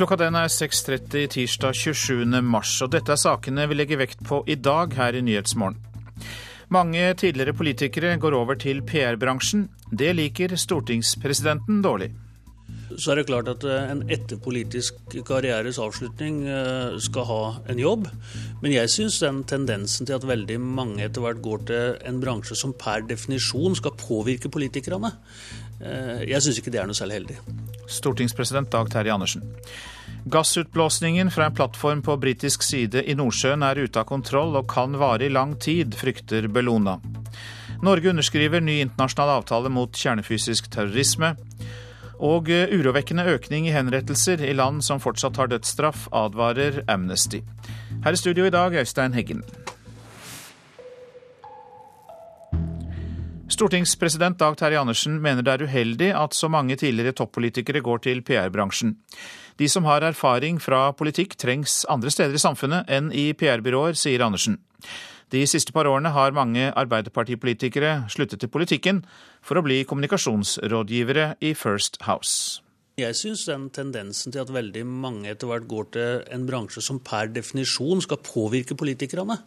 Klokka den er 6.30 tirsdag 27. mars, og dette er sakene vi legger vekt på i dag her i Nyhetsmorgen. Mange tidligere politikere går over til PR-bransjen. Det liker stortingspresidenten dårlig. Så er det klart at eh, en etter politisk karrieres avslutning eh, skal ha en jobb. Men jeg syns den tendensen til at veldig mange etter hvert går til en bransje som per definisjon skal påvirke politikerne, eh, jeg syns ikke det er noe særlig heldig. Stortingspresident Dag Terje Andersen. Gassutblåsningen fra en plattform på britisk side i Nordsjøen er ute av kontroll og kan vare i lang tid, frykter Bellona. Norge underskriver ny internasjonal avtale mot kjernefysisk terrorisme. Og urovekkende økning i henrettelser i land som fortsatt har dødsstraff, advarer Amnesty. Her i studio i dag, Øystein Heggen. Stortingspresident Dag Terje Andersen mener det er uheldig at så mange tidligere toppolitikere går til PR-bransjen. De som har erfaring fra politikk trengs andre steder i samfunnet enn i PR-byråer, sier Andersen. De siste par årene har mange arbeiderpartipolitikere sluttet til politikken for å bli kommunikasjonsrådgivere i First House. Jeg syns den tendensen til at veldig mange etter hvert går til en bransje som per definisjon skal påvirke politikerne,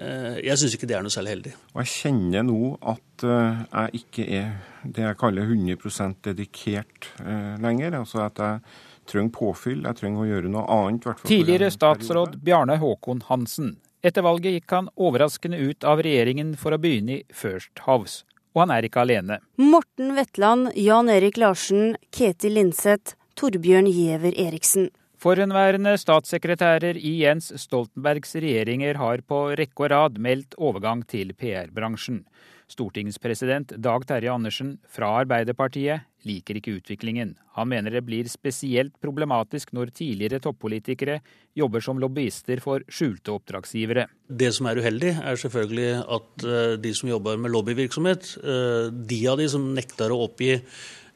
eh, jeg syns ikke det er noe særlig heldig. Og jeg kjenner nå at eh, jeg ikke er det jeg kaller 100% dedikert eh, lenger. Altså at jeg trenger påfyll, jeg trenger å gjøre noe annet. Tidligere statsråd Bjarne Håkon Hansen etter valget gikk han overraskende ut av regjeringen for å begynne i First House. Og han er ikke alene. Morten Wetland, Jan Erik Larsen, Ketil Linseth, Torbjørn Giæver Eriksen. Forhenværende statssekretærer i Jens Stoltenbergs regjeringer har på rekke og rad meldt overgang til PR-bransjen. Stortingspresident Dag Terje Andersen fra Arbeiderpartiet liker ikke utviklingen. Han mener det blir spesielt problematisk når tidligere toppolitikere jobber som lobbyister for skjulte oppdragsgivere. Det som er uheldig, er selvfølgelig at eh, de som jobber med lobbyvirksomhet, eh, de av de som nekter å oppgi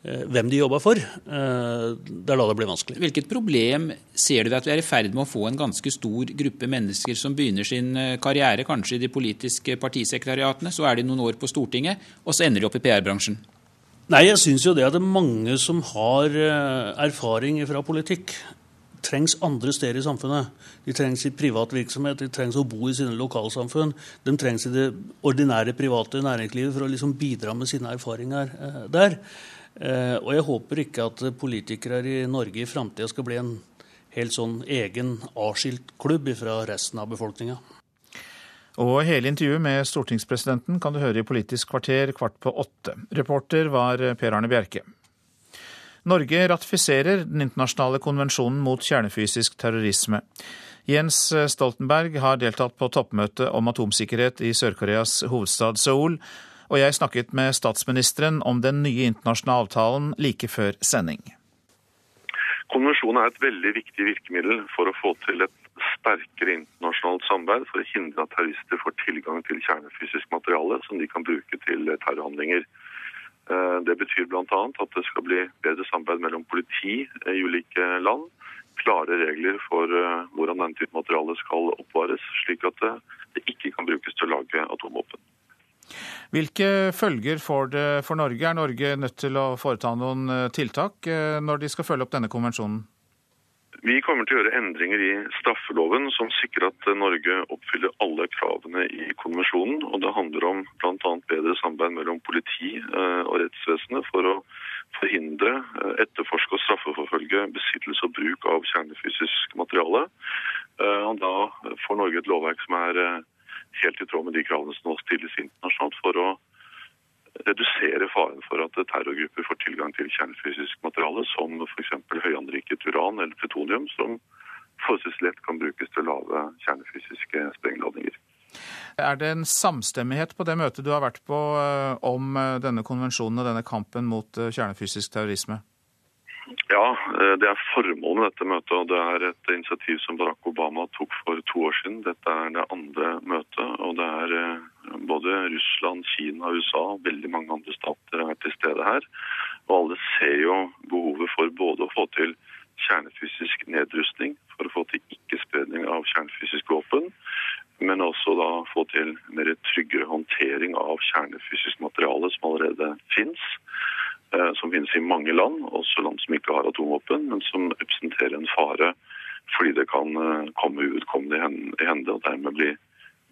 hvem de jobber for, det er da det blir vanskelig. Hvilket problem ser du at vi er i ferd med å få en ganske stor gruppe mennesker som begynner sin karriere kanskje i de politiske partisekretariatene, så er de noen år på Stortinget, og så ender de opp i PR-bransjen? Nei, jeg syns jo det at det er mange som har eh, erfaring fra politikk, trengs andre steder i samfunnet. De trengs i privat virksomhet, de trengs å bo i sine lokalsamfunn. De trengs i det ordinære private næringslivet for å liksom bidra med sine erfaringer eh, der. Eh, og jeg håper ikke at politikere i Norge i framtida skal bli en helt sånn egen avskilt klubb fra resten av befolkninga. Og hele intervjuet med stortingspresidenten kan du høre i Politisk kvarter kvart på åtte. Reporter var Per Arne Bjerke. Norge ratifiserer den internasjonale konvensjonen mot kjernefysisk terrorisme. Jens Stoltenberg har deltatt på toppmøtet om atomsikkerhet i Sør-Koreas hovedstad Seoul, og jeg snakket med statsministeren om den nye internasjonale avtalen like før sending. Konvensjonen er et veldig viktig virkemiddel for å få til et sterkere internasjonalt samarbeid for å hindre at terrorister får tilgang til kjernefysisk materiale som de kan bruke til terrorhandlinger. Eh, det betyr bl.a. at det skal bli bedre samarbeid mellom politi i ulike land. Klare regler for eh, hvordan denne type materiale skal oppvares, slik at det ikke kan brukes til å lage atomvåpen. Hvilke følger får det for Norge? Er Norge nødt til å foreta noen eh, tiltak når de skal følge opp denne konvensjonen? Vi kommer til å gjøre endringer i straffeloven som sikrer at Norge oppfyller alle kravene i konvensjonen. og Det handler om bl.a. bedre samarbeid mellom politi eh, og rettsvesenet for å forhindre, eh, etterforske og straffeforfølge besittelse og bruk av kjernefysisk materiale. Eh, og Da får Norge et lovverk som er helt i tråd med de kravene som nå stilles internasjonalt for å redusere faren for at terrorgrupper får tilgang til kjernefysisk materiale, som f.eks. høyanriket uran eller plutonium, som forholdsvis lett kan brukes til å lage kjernefysiske sprengladninger. Er det en samstemmighet på det møtet du har vært på eh, om eh, denne konvensjonen og denne kampen mot eh, kjernefysisk terrorisme? Ja, det er formålet med dette møtet. og Det er et initiativ som Barack Obama tok for to år siden. Dette er det andre møtet. og det er både Russland, Kina, USA og veldig mange andre stater er til stede her. Og alle ser jo behovet for både å få til kjernefysisk nedrustning, for å få til ikke-spredning av kjernefysisk våpen, men også da få til mer tryggere håndtering av kjernefysisk materiale som allerede fins. Som finnes i mange land, også land som ikke har atomvåpen, men som representerer en fare fordi det kan komme uvedkommende i hende og dermed bli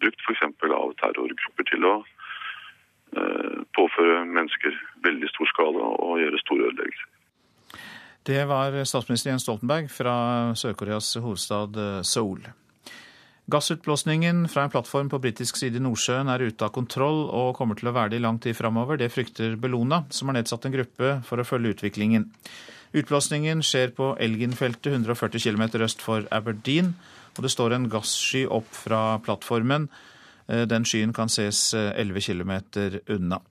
brukt f.eks. av terrorgrupper til å påføre mennesker veldig stor skade og gjøre store ødeleggelser. Det var statsminister Jens Stoltenberg fra Sør-Koreas hovedstad Seoul. Gassutblåsningen fra en plattform på britisk side i Nordsjøen er ute av kontroll og kommer til å være det i lang tid framover. Det frykter Bellona, som har nedsatt en gruppe for å følge utviklingen. Utblåsningen skjer på Elgin-feltet 140 km øst for Aberdeen, og det står en gassky opp fra plattformen. Eh, den skyen kan ses 11 eh, km unna.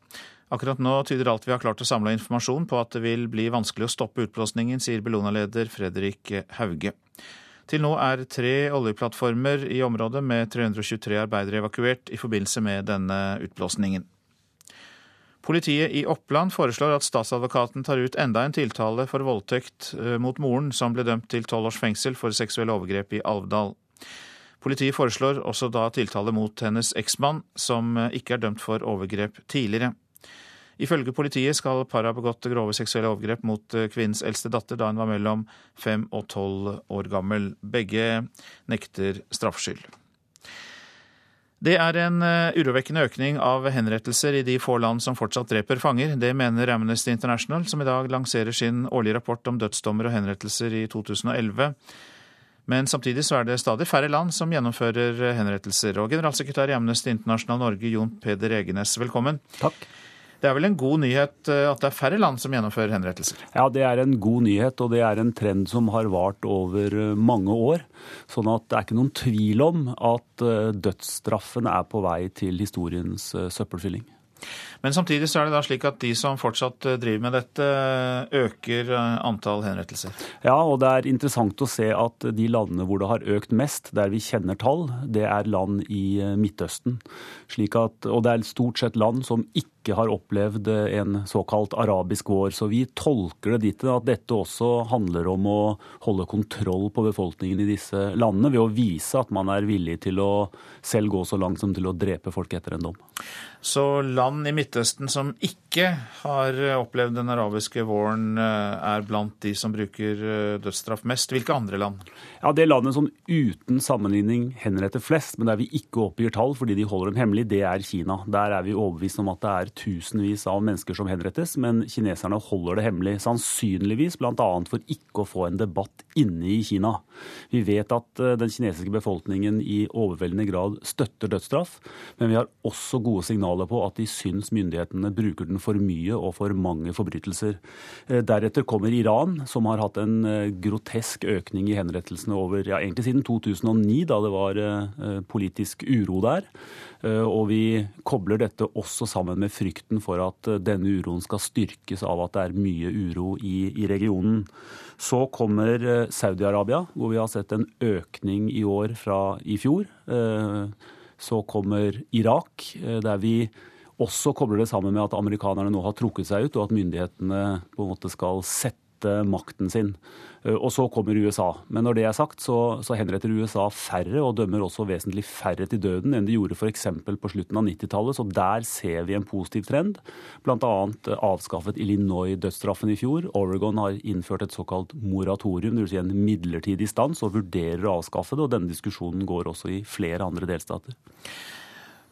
Akkurat nå tyder alt vi har klart å samle informasjon på at det vil bli vanskelig å stoppe utblåsningen, sier Bellona-leder Fredrik Hauge. Til nå er tre oljeplattformer i området med 323 arbeidere evakuert i forbindelse med denne utblåsningen. Politiet i Oppland foreslår at statsadvokaten tar ut enda en tiltale for voldtekt eh, mot moren, som ble dømt til tolv års fengsel for seksuelle overgrep i Alvdal. Politiet foreslår også da tiltale mot hennes eksmann, som eh, ikke er dømt for overgrep tidligere. Ifølge politiet skal paret ha begått grove seksuelle overgrep mot eh, kvinnens eldste datter da hun var mellom fem og tolv år gammel. Begge nekter straffskyld. Det er en eh, urovekkende økning av henrettelser i de få land som fortsatt dreper fanger. Det mener Amnesty International, som i dag lanserer sin årlige rapport om dødsdommer og henrettelser i 2011. Men samtidig så er det stadig færre land som gjennomfører henrettelser. Og generalsekretær i Amnesty International Norge, Jon Peder Egenes, velkommen. Takk. Det er vel en god nyhet eh, at det er færre land som gjennomfører henrettelser? Ja, det er en god nyhet, og det er en trend som har vart over eh, mange år. Sånn at det er ikke noen tvil om at eh, dødsstraffen er på vei til historiens søppelfylling. Men samtidig så er det da slik at de som fortsatt eh, driver med dette, øker eh, antall henrettelser? Ja, og det er interessant å se at de landene hvor det har økt mest, der vi kjenner tall, det er land i Midtøsten. Midtøsten. At, og det er stort sett land som ikke har opplevd en såkalt arabisk vår. Så vi tolker det dit at dette også handler om å holde kontroll på befolkningen i disse landene, ved å vise at man er villig til å selv gå så langt som til å drepe folk etter en dom. Så land i Midtøsten som ikke har opplevd den arabiske våren, eh, er blant de som bruker eh, dødsstraff mest. Hvilke andre land? Ja, Det landet som uten sammenligning henretter flest, men der vi ikke oppgir tall fordi de holder dem hemmelig, det er Kina. Der er vi overbevist om at det er tusenvis av mennesker som henrettes, men kineserne holder det hemmelig. Sannsynligvis bl.a. for ikke å få en debatt inne i Kina. Vi vet at eh, den kinesiske befolkningen i overveldende grad støtter dødsstraff, men vi har også gode signaler på at de syns myndighetene bruker den for mye og for mange forbrytelser. Eh, deretter kommer Iran, som har hatt en eh, grotesk økning i henrettelsene over ja, egentlig siden 2009, da det var eh, politisk uro der. Og vi kobler dette også sammen med frykten for at denne uroen skal styrkes av at det er mye uro i, i regionen. Så kommer Saudi-Arabia, hvor vi har sett en økning i år fra i fjor. Så kommer Irak, der vi også kobler det sammen med at amerikanerne nå har trukket seg ut, og at myndighetene på en måte skal sette makten sin. Eh, og så kommer USA. Men når det er sagt, så, så henretter USA færre og dømmer også vesentlig færre til døden enn de gjorde f.eks. på slutten av 90-tallet. Så der ser vi en positiv trend. Bl.a. Avskaffet Illinois dødsstraffen i fjor. Oregon har innført et såkalt moratorium, dvs. Si en midlertidig stans, og vurderer å avskaffe det. Og denne diskusjonen går også i flere andre delstater.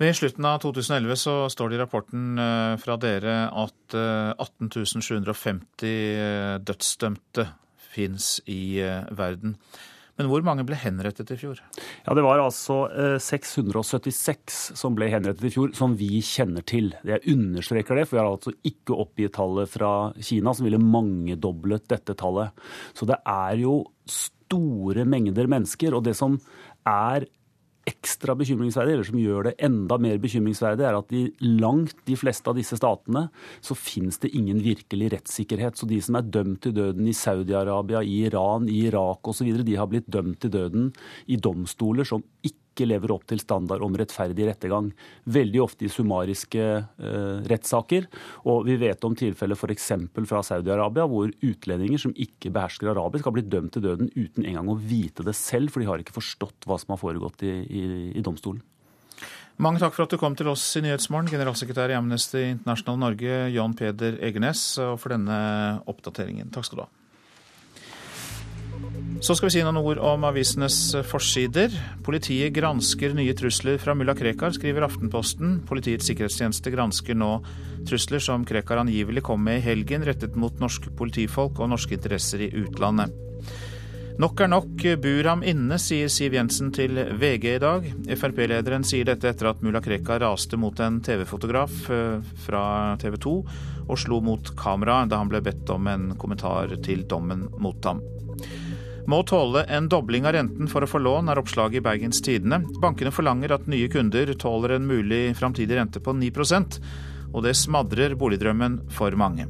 Ved slutten av 2011 så står det i rapporten eh, fra dere at 18 750 dødsdømte fins i eh, verden. Men hvor mange ble henrettet i fjor? Ja, Det var altså 676 eh, som ble henrettet i fjor, som vi kjenner til. Jeg understreker det, for vi har altså ikke oppgitt tallet fra Kina, som ville mangedoblet dette tallet. Så det er jo store mengder mennesker. Og det som er ekstra bekymringsverdig, eller som gjør det enda mer bekymringsverdig, er at i langt de fleste av disse statene så finnes det ingen virkelig rettssikkerhet. Så de som er dømt til døden i Saudi-Arabia, i Iran, i Irak osv., de har blitt dømt til døden i domstoler som ikke ikke lever opp til standard om rettferdig rettergang. Veldig ofte i summariske eh, rettssaker. Og vi vet om tilfeller f.eks. fra Saudi-Arabia hvor utlendinger som ikke behersker arabisk, har blitt dømt til døden uten engang å vite det selv, for de har ikke forstått hva som har foregått i, i, i domstolen. Mange takk for at du kom til oss i Nyhetsmorgen, generalsekretær i Amnesty International Norge, Jan Peder Egernes, og for denne oppdateringen. Takk skal du ha. Så skal vi si noen ord om avisenes forsider. Politiet gransker nye trusler fra mulla Krekar, skriver Aftenposten. Politiets sikkerhetstjeneste gransker nå trusler som Krekar angivelig kom med i helgen, rettet mot norske politifolk og norske interesser i utlandet. Nok er nok, bur ham inne, sier Siv Jensen til VG i dag. Frp-lederen sier dette etter at mulla Krekar raste mot en TV-fotograf eh, fra TV 2 og slo mot kamera da han ble bedt om en kommentar til dommen mot ham. Må tåle en dobling av renten for å få lån, er oppslaget i Bergens Tidende. Bankene forlanger at nye kunder tåler en mulig framtidig rente på 9% og det smadrer boligdrømmen for mange.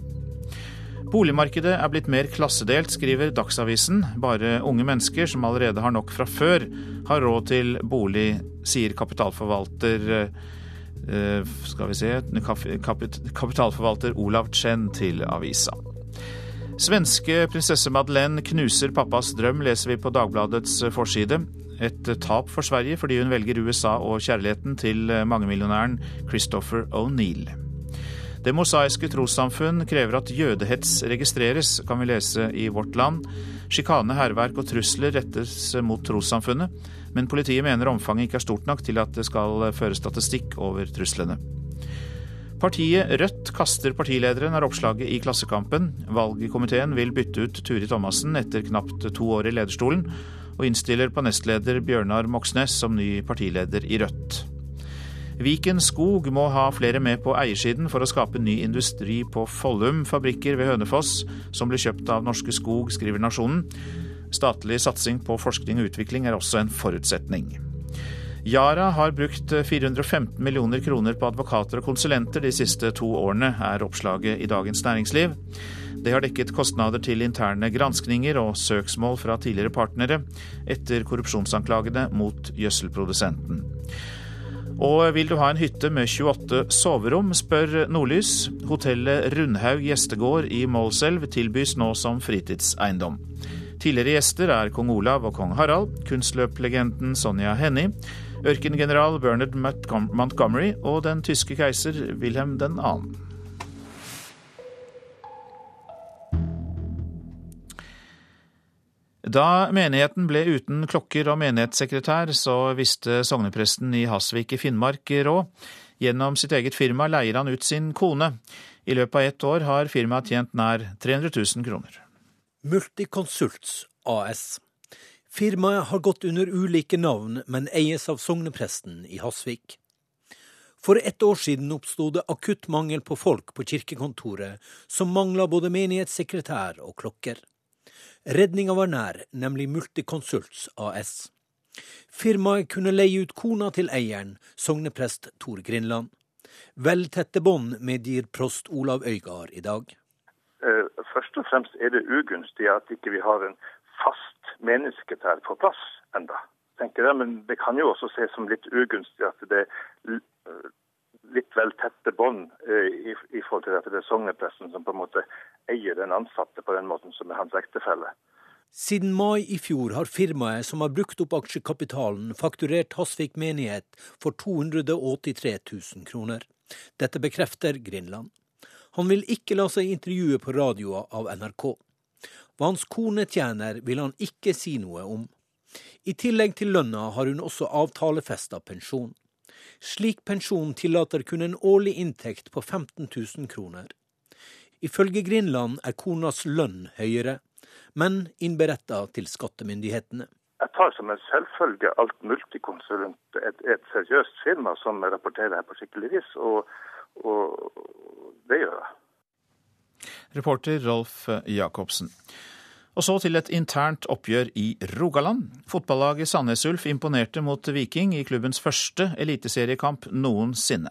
Boligmarkedet er blitt mer klassedelt, skriver Dagsavisen. Bare unge mennesker som allerede har nok fra før, har råd til bolig, sier kapitalforvalter eh, skal vi se, kapitalforvalter Olav Chen til avisa. Svenske prinsesse Madeleine knuser pappas drøm, leser vi på Dagbladets forside. Et tap for Sverige fordi hun velger USA og kjærligheten til mangemillionæren Christopher O'Neill. Det mosaiske trossamfunn krever at jødehets registreres, kan vi lese i Vårt Land. Sjikane, hærverk og trusler rettes mot trossamfunnet, men politiet mener omfanget ikke er stort nok til at det skal føre statistikk over truslene. Partiet Rødt kaster partilederen, er oppslaget i Klassekampen. Valgkomiteen vil bytte ut Turi Thomassen etter knapt to år i lederstolen, og innstiller på nestleder Bjørnar Moxnes som ny partileder i Rødt. Viken Skog må ha flere med på eiersiden for å skape ny industri på Follum fabrikker ved Hønefoss, som blir kjøpt av Norske Skog, skriver Nasjonen. Statlig satsing på forskning og utvikling er også en forutsetning. Yara har brukt 415 millioner kroner på advokater og konsulenter de siste to årene, er oppslaget i Dagens Næringsliv. Det har dekket kostnader til interne granskninger og søksmål fra tidligere partnere etter korrupsjonsanklagene mot gjødselprodusenten. Og vil du ha en hytte med 28 soverom, spør Nordlys. Hotellet Rundhaug gjestegård i Målselv tilbys nå som fritidseiendom. Tidligere gjester er kong Olav og kong Harald, kunstløplegenden Sonja Hennie, ørkengeneral Bernard Montgomery og den tyske keiser Wilhelm 2. Da menigheten ble uten klokker og menighetssekretær, så visste sognepresten i Hasvik i Finnmark råd. Gjennom sitt eget firma leier han ut sin kone. I løpet av ett år har firmaet tjent nær 300 000 kroner. Multiconsults AS. Firmaet har gått under ulike navn, men eies av sognepresten i Hasvik. For ett år siden oppsto det akutt mangel på folk på kirkekontoret, som mangla både menighetssekretær og klokker. Redninga var nær, nemlig Multiconsults AS. Firmaet kunne leie ut kona til eieren, sogneprest Tor Grindland. Vel tette bånd medgir prost Olav Øygard i dag. Eh, først og fremst er det ugunstig at ikke vi har en fast menneskesekretær på plass enda. tenker jeg, Men det kan jo også ses som litt ugunstig at det er litt vel tette bånd eh, i, i, forhold til at det er sognepresten som på en måte eier den ansatte på den måten som er hans ektefelle. Siden mai i fjor har firmaet som har brukt opp aksjekapitalen, fakturert Hasvik menighet for 283 000 kroner. Dette bekrefter Grinland. Han vil ikke la seg intervjue på radioa av NRK. Hva hans kone tjener, vil han ikke si noe om. I tillegg til lønna har hun også avtalefesta pensjon. Slik pensjon tillater kun en årlig inntekt på 15 000 kroner. Ifølge Grinland er konas lønn høyere, men innberetta til skattemyndighetene. Jeg tar som en selvfølge alt Multikonsulent et, et seriøst firma som rapporterer her på skikkelig vis, og, og det gjør jeg. Reporter Rolf Jacobsen. Og så til et internt oppgjør i Rogaland. Fotballaget Sandnes Ulf imponerte mot Viking i klubbens første eliteseriekamp noensinne.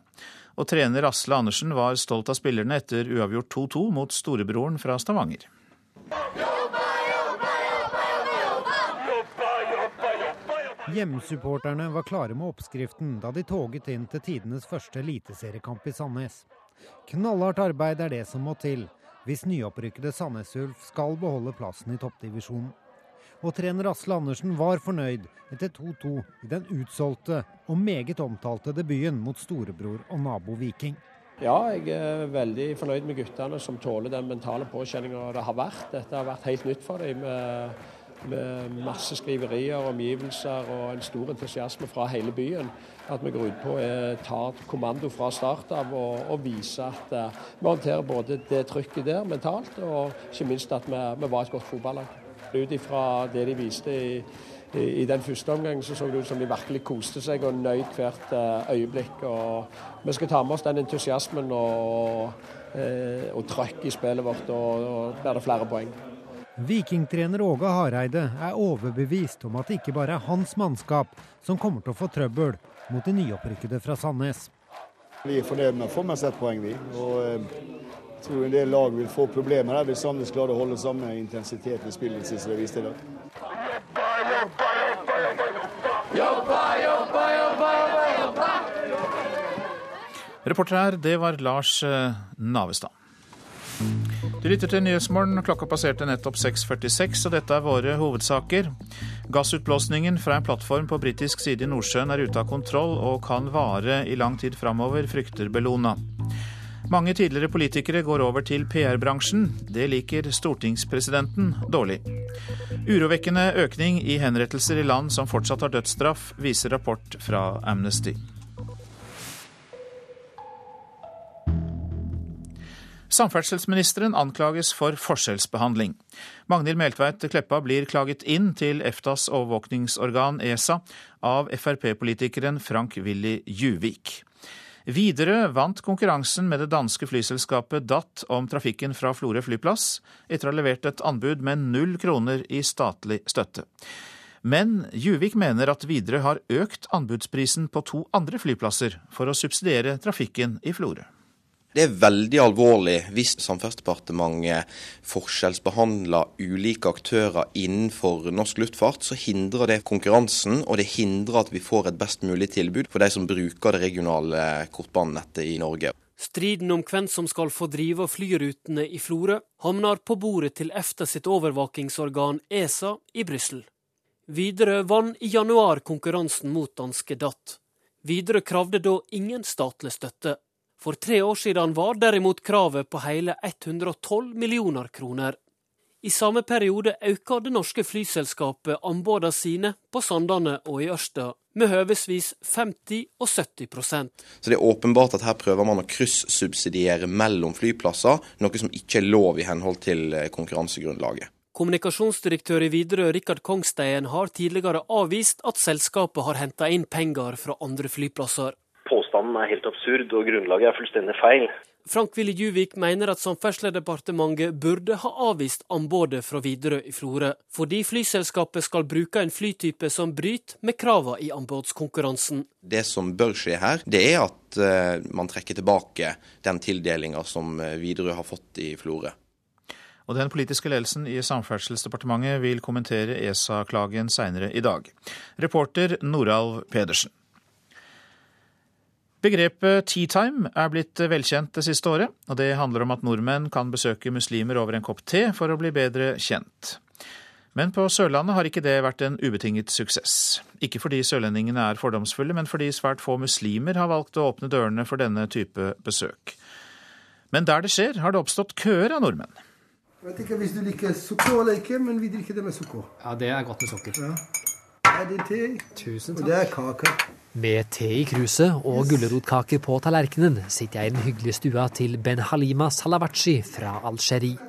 Og trener Asle Andersen var stolt av spillerne etter uavgjort 2-2 mot storebroren fra Stavanger. Hjemmesupporterne var klare med oppskriften da de toget inn til tidenes første eliteseriekamp i Sandnes. Knallhardt arbeid er det som må til hvis nyopprykkede Sandnes Ulf skal beholde plassen i toppdivisjonen. og trener Asle Andersen var fornøyd etter 2-2 i den utsolgte og meget omtalte debuten mot storebror og nabo Viking. Ja, jeg er veldig fornøyd med guttene som tåler den mentale påkjenninga det har vært. Dette har vært helt nytt for dem. Med, med masse skriverier, omgivelser og en stor entusiasme fra hele byen. At vi går ut på å ta kommando fra start av og, og vise at uh, vi håndterer både det trykket der mentalt, og ikke minst at vi, vi var et godt fotballag. Ut ifra det de viste i i, den første omgangen så, så det ut som de virkelig koste seg og nøyd hvert uh, øyeblikk. og Vi skal ta med oss den entusiasmen og, uh, og trøkk i spillet vårt, og, og blir det flere poeng. Vikingtrener Åge Hareide er overbevist om at det ikke bare er hans mannskap som kommer til å få trøbbel mot de nyopprykkede fra Sandnes. Vi er fornøyd med å få med seg ett poeng, vi. Og eh, jeg tror en del lag vil få problemer der hvis Sandnes klarer å holde samme intensitet i spillet som de viste i dag. Reporter her, det var Lars eh, Navestad. Du lytter til Nyhetsmorgen. Klokka passerte nettopp 6.46, og dette er våre hovedsaker. Gassutblåsningen fra en plattform på britisk side i Nordsjøen er ute av kontroll og kan vare i lang tid framover, frykter Bellona. Mange tidligere politikere går over til PR-bransjen. Det liker stortingspresidenten dårlig. Urovekkende økning i henrettelser i land som fortsatt har dødsstraff, viser rapport fra Amnesty. Samferdselsministeren anklages for forskjellsbehandling. Magnhild Meltveit Kleppa blir klaget inn til EFTAs overvåkningsorgan ESA av Frp-politikeren Frank Willy Juvik. Widerøe vant konkurransen med det danske flyselskapet DAT om trafikken fra Florø flyplass, etter å ha levert et anbud med null kroner i statlig støtte. Men Juvik mener at Widerøe har økt anbudsprisen på to andre flyplasser for å subsidiere trafikken i Florø. Det er veldig alvorlig hvis Samferdselsdepartementet forskjellsbehandler ulike aktører innenfor norsk luftfart. Så hindrer det konkurransen, og det hindrer at vi får et best mulig tilbud for de som bruker det regionale kortbanenettet i Norge. Striden om hvem som skal få drive flyrutene i Florø, havner på bordet til EFTA sitt overvåkingsorgan ESA i Brussel. Widerøe vant i januar konkurransen mot danske DAT. Widerøe kravde da ingen statlig støtte. For tre år siden var derimot kravet på hele 112 millioner kroner. I samme periode økte det norske flyselskapet anbudene sine på Sandane og i Ørsta med høvesvis 50 og 70% Så det er åpenbart at her prøver man å kryssubsidiere mellom flyplasser, noe som ikke er lov i henhold til eh, konkurransegrunnlaget. Kommunikasjonsdirektør i Widerøe Rikard Kongstein har tidligere avvist at selskapet har henta inn penger fra andre flyplasser. Påstanden er helt absurd, og grunnlaget er fullstendig feil. Frank Willy Juvik mener at Samferdselsdepartementet burde ha avvist anbudet fra Widerøe i Florø, fordi flyselskapet skal bruke en flytype som bryter med kravene i anbudskonkurransen. Det som bør skje her, det er at uh, man trekker tilbake den tildelinga som eh, Widerøe har fått i Florø. Og Den politiske ledelsen i Samferdselsdepartementet vil kommentere ESA-klagen seinere i dag. Reporter Noralv Pedersen. Begrepet tea time er blitt velkjent det siste året, og det handler om at nordmenn kan besøke muslimer over en kopp te for å bli bedre kjent. Men på Sørlandet har ikke det vært en ubetinget suksess. Ikke fordi sørlendingene er fordomsfulle, men fordi svært få muslimer har valgt å åpne dørene for denne type besøk. Men der det skjer, har det oppstått køer av nordmenn. Jeg vet ikke hvis du liker sukker eller ikke, men vi drikker det med sukker. Ja, det er godt med sukker. Ja. Det er din te. Tusen takk. Og det er kake. Med te i kruset og gulrotkaker på tallerkenen sitter jeg i den hyggelige stua til Ben Halima Salawachi fra Algerie.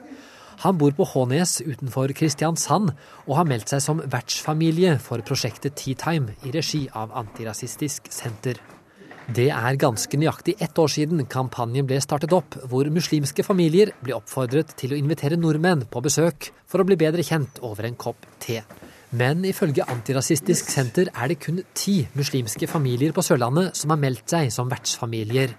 Han bor på Hånes utenfor Kristiansand og har meldt seg som vertsfamilie for prosjektet Tea Time i regi av Antirasistisk Senter. Det er ganske nøyaktig ett år siden kampanjen ble startet opp, hvor muslimske familier ble oppfordret til å invitere nordmenn på besøk for å bli bedre kjent over en kopp te. Men ifølge Antirasistisk Senter er det kun ti muslimske familier på Sørlandet som har meldt seg som vertsfamilier.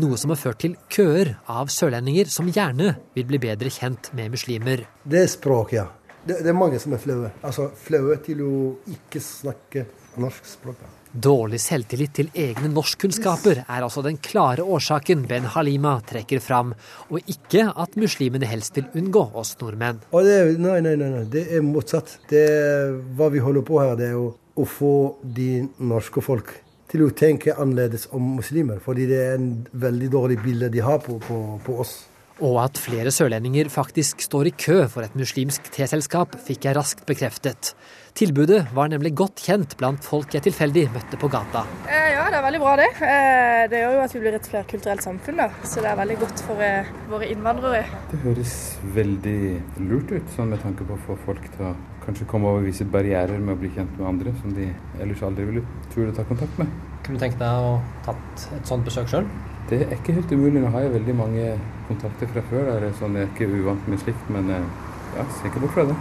Noe som har ført til køer av sørlendinger som gjerne vil bli bedre kjent med muslimer. Det er språk, ja. Det, det er mange som er flaue. Altså flaue til å ikke snakke norsk språk. Dårlig selvtillit til egne norskkunnskaper er altså den klare årsaken Ben Halima trekker fram, og ikke at muslimene helst vil unngå oss nordmenn. Det, nei, nei, nei, det er motsatt. Det er, hva vi holder på her, det er å, å få de norske folk til å tenke annerledes om muslimer. Fordi det er en veldig dårlig bilde de har på, på, på oss. Og at flere sørlendinger faktisk står i kø for et muslimsk teselskap, fikk jeg raskt bekreftet. Tilbudet var nemlig godt kjent blant folk jeg tilfeldig møtte på gata. Eh, ja, det er veldig bra det. Eh, det gjør jo at vi blir et flerkulturelt samfunn, da. så det er veldig godt for eh, våre innvandrere. Det høres veldig lurt ut, sånn med tanke på å få folk til å kanskje komme over visse barrierer med å bli kjent med andre som de ellers aldri ville turt å ta kontakt med. Kunne du tenke deg å tatt et sånt besøk sjøl? Det er ikke helt umulig. Nå har jeg veldig mange kontakter fra før. Det er sånn jeg er ikke uvant med slikt, men ja, ser ikke bort fra det.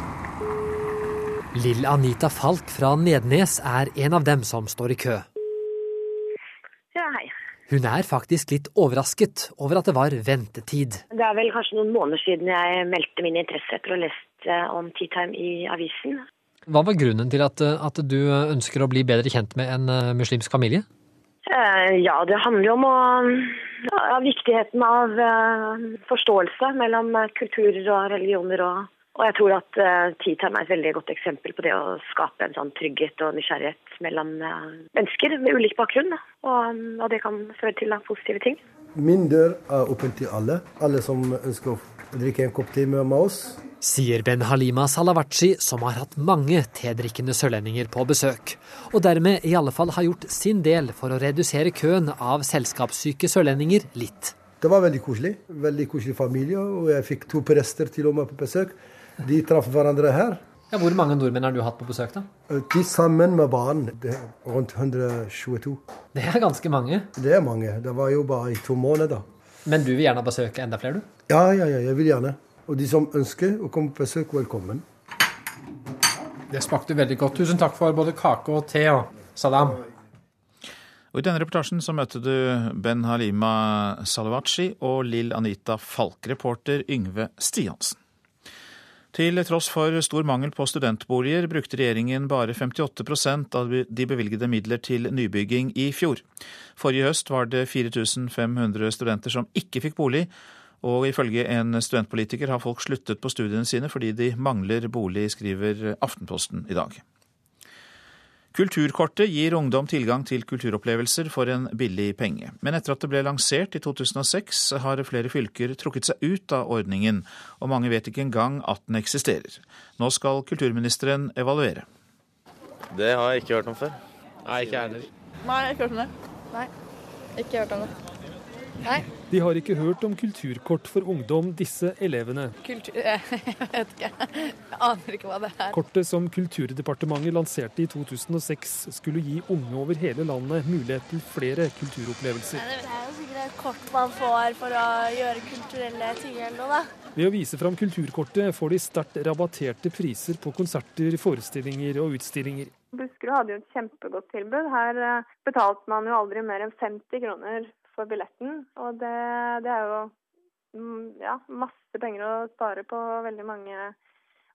Lill Anita Falk fra Nednes er en av dem som står i kø. Ja, hei. Hun er faktisk litt overrasket over at det var ventetid. Det er vel kanskje noen måneder siden jeg meldte min interesse etter å ha lest om Teatime i avisen. Hva var grunnen til at, at, du ønsker å bli bedre kjent med en muslimsk familie? Ja, det handler jo om å, ja, viktigheten av forståelse mellom kulturer og religioner. Og, og jeg tror at Time er et veldig godt eksempel på det å skape en sånn trygghet og nysgjerrighet mellom mennesker med ulik bakgrunn. Og, og det kan føre til positive ting. Min dør er åpen til alle. Alle som ønsker å drikke en kopp te med oss. Sier Ben Halima Salawachi, som har hatt mange tedrikkende sørlendinger på besøk. Og dermed i alle fall har gjort sin del for å redusere køen av selskapssyke sørlendinger litt. Det var veldig koselig. Veldig koselig familie. Og jeg fikk to prester til og med på besøk. De traff hverandre her. Ja, hvor mange nordmenn har du hatt på besøk, da? De sammen med barn. rundt 122. Det er ganske mange? Det er mange. Det var jo bare i to måneder. Men du vil gjerne besøke enda flere, du? Ja, ja, ja, jeg vil gjerne. Og de som ønsker å komme på besøk, velkommen. Det smakte veldig godt. Tusen takk for både kake og te og salam. Og I denne reportasjen så møtte du Ben Halima Salawachi og Lill Anita Falk, reporter Yngve Stiansen. Til tross for stor mangel på studentboliger brukte regjeringen bare 58% av de bevilgede midler til nybygging i fjor. Forrige høst var det 4500 studenter som ikke fikk bolig, og ifølge en studentpolitiker har folk sluttet på studiene sine fordi de mangler bolig, skriver Aftenposten i dag. Kulturkortet gir ungdom tilgang til kulturopplevelser for en billig penge. Men etter at det ble lansert i 2006, har flere fylker trukket seg ut av ordningen, og mange vet ikke engang at den eksisterer. Nå skal kulturministeren evaluere. Det har jeg ikke hørt om før. Nei, ikke jeg heller. Nei, jeg har ikke hørt om det. Nei, ikke hørt om det. Nei. De har ikke hørt om kulturkort for ungdom, disse elevene. Kultur... Jeg vet ikke. Jeg aner ikke hva det er. Kortet som Kulturdepartementet lanserte i 2006 skulle gi unge over hele landet mulighet til flere kulturopplevelser. Det er jo sikkert et kort man får for å gjøre kulturelle ting eller noe, da. Ved å vise fram kulturkortet får de sterkt rabatterte priser på konserter, forestillinger og utstillinger. Buskerud hadde jo et kjempegodt tilbud. Her eh, betalte man jo aldri mer enn 50 kroner for billetten. Og det, det er jo mm, ja, masse penger å spare på veldig mange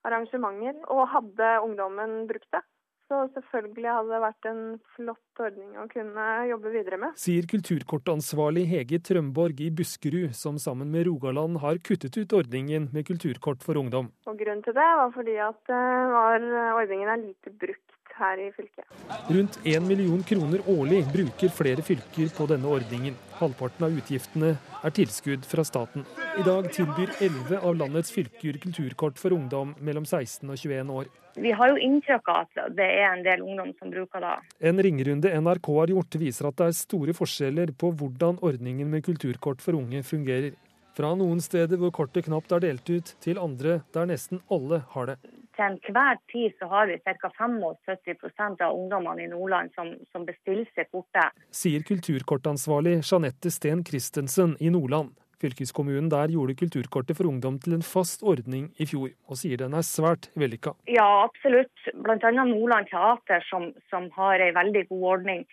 arrangementer. Og hadde ungdommen brukt det, så selvfølgelig hadde det vært en flott ordning å kunne jobbe videre med. Sier kulturkortansvarlig Hege Trømborg i Buskerud, som sammen med Rogaland har kuttet ut ordningen med kulturkort for ungdom. Og Grunnen til det var fordi at var, ordningen er lite brukt her i fylket. Rundt 1 million kroner årlig bruker flere fylker på denne ordningen. Halvparten av utgiftene er tilskudd fra staten. I dag tilbyr 11 av landets fylker kulturkort for ungdom mellom 16 og 21 år. Vi har jo inntrykk av at det er en del ungdom som bruker det. En ringerunde NRK har gjort viser at det er store forskjeller på hvordan ordningen med kulturkort for unge fungerer. Fra noen steder hvor kortet knapt er delt ut, til andre der nesten alle har det til enhver tid så har vi ca. 75% av ungdommene i Nordland som, som bestiller seg kortet. Sier kulturkortansvarlig Jeanette Steen Christensen i Nordland. Fylkeskommunen der gjorde kulturkortet for ungdom til en fast ordning i fjor, og sier den er svært vellykka. Ja, absolutt. Bl.a. Nordland Teater, som, som har en veldig god ordning.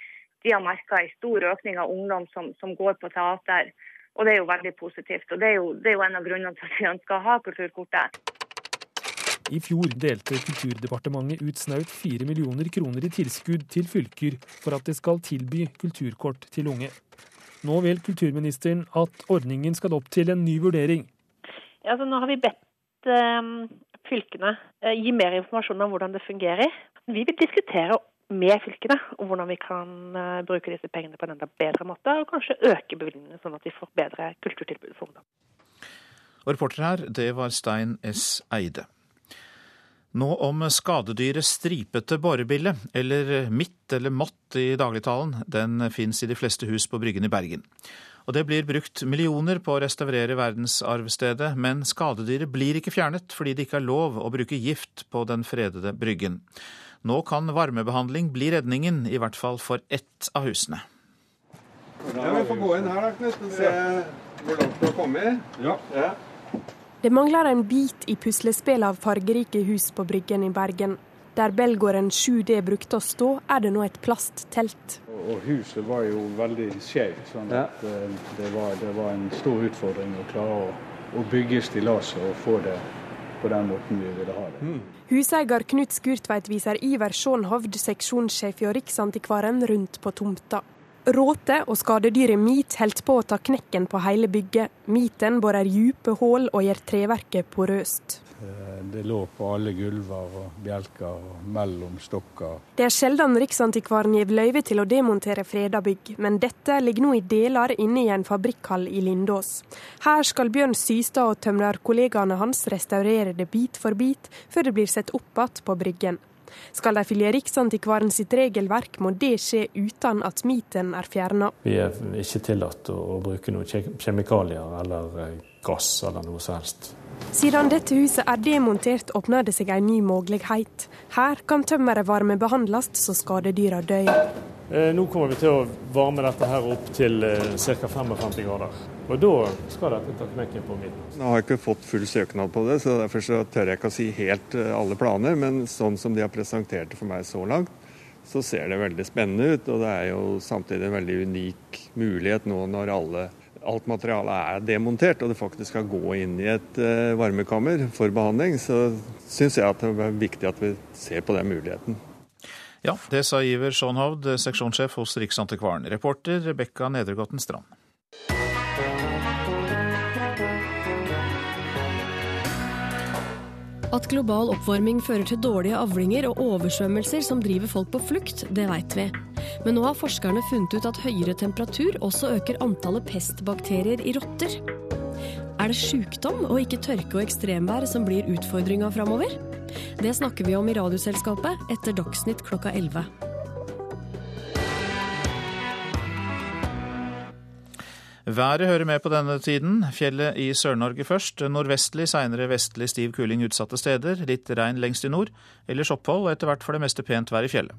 De har merka en stor økning av ungdom som, som, går på teater. Og det er jo veldig positivt. Og det er jo, det er jo en av grunnene til at vi ønsker å ha kulturkortet. I fjor delte Kulturdepartementet ut snaut 4 millioner kroner i tilskudd til fylker for at det skal tilby kulturkort til unge. Nå vil kulturministeren at ordningen skal opp til en ny vurdering. Ja, altså, nå har vi bedt eh, fylkene eh, gi mer informasjon om hvordan det fungerer. Vi vil diskutere med fylkene om hvordan vi kan uh, bruke disse pengene på en enda bedre måte, og kanskje øke bevilgningene sånn at vi får bedre kulturtilbud for ungdom. Og reporter her, det var Stein S. Eide. Nå om skadedyret stripete borebille, eller mitt eller mått i dagligtalen. Den fins i de fleste hus på Bryggen i Bergen. Og det blir brukt millioner på å restaurere verdensarvstedet, men skadedyret blir ikke fjernet fordi det ikke er lov å bruke gift på den fredede Bryggen. Nå kan varmebehandling bli redningen, i hvert fall for ett av husene. Ja, Vi får gå inn her da, Knut, og se hvor langt du har kommet. Ja. ja. Det mangler en bit i puslespillet av fargerike hus på Bryggen i Bergen. Der Belgården 7D brukte å stå, er det nå et plasttelt. Og Huset var jo veldig skjevt, sånn at ja. Eh, det, var, det, var, en stor utfordring å klare å, å bygge stillaset og få det på den måten vi ville ha det. Mm. Huseier Knut Skurtveit viser Iver Sjånhovd, seksjonssjef i Riksantikvaren, rundt på tomta. Råte og skadedyret mit holdt på å ta knekken på hele bygget. Miten borer dype hull og gjør treverket porøst. Eh, det lå på alle gulver og bjelker og mellom stokker. Det er sjelden Riksantikvaren gir løyve til å demontere freda bygg, men dette ligger nå i deler inne i en fabrikkhall i Lindås. Her skal Bjørn Systad og tømrerkollegaene hans restaurere det bit for bit, før det blir sett opp igjen på Bryggen. Skal de følge Riksantikvaren sitt regelverk, må det skje uten at miten er fjerna. Vi er ikke tillatt å bruke noen kjemikalier eller eh, gass eller noe som helst. Siden dette huset er demontert, åpner det seg en ny mulighet. Her kan tømmeret varmebehandles så skadedyra dør. Eh, nå kommer vi til å varme dette her opp til eh, ca. 55 grader. Og da skal dette ta knekken på midten. Nå har jeg ikke fått full søknad på det, så derfor så tør jeg ikke å si helt eh, alle planer. Men sånn som de har presentert det for meg så langt, så ser det veldig spennende ut. Og det er jo samtidig en veldig unik mulighet nå når alle alt materialet er demontert og det faktisk skal gå inn i et uh, varmekammer for behandling, så syns jeg at det er viktig at vi ser på den muligheten. Ja, det sa Iver Schonhovd, seksjonssjef hos Riksantikvaren. Reporter Rebekka Nedregotten Strand. At global oppvarming fører til dårlige avlinger og oversvømmelser som driver folk på flukt, det veit vi. Men nå har forskerne funnet ut at høyere temperatur også øker antallet pestbakterier i rotter. Er det sykdom og ikke tørke og ekstremvær som blir utfordringa framover? Det snakker vi om i Radioselskapet etter Dagsnytt klokka 11. Været hører med på denne tiden. Fjellet i Sør-Norge først. Nordvestlig, seinere vestlig stiv kuling utsatte steder. Litt regn lengst i nord. Ellers opphold og etter hvert for det meste pent vær i fjellet.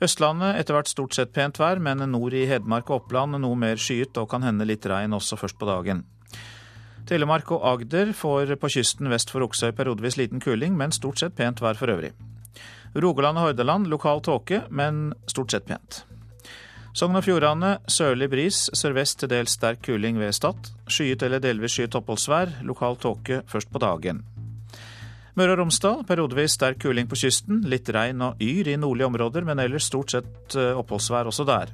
Østlandet etter hvert stort sett pent vær, men nord i Hedmark og Oppland noe mer skyet og kan hende litt regn også først på dagen. Telemark og Agder får på kysten vest for Oksøy periodevis liten kuling, men stort sett pent vær for øvrig. Rogaland og Hordaland lokal tåke, men stort sett pent. Sogn og Fjordane sørlig bris, sørvest til dels sterk kuling ved Stad. Skyet eller delvis skyet oppholdsvær, lokal tåke først på dagen. Møre og Romsdal periodevis sterk kuling på kysten, litt regn og yr i nordlige områder, men ellers stort sett eh, oppholdsvær også der.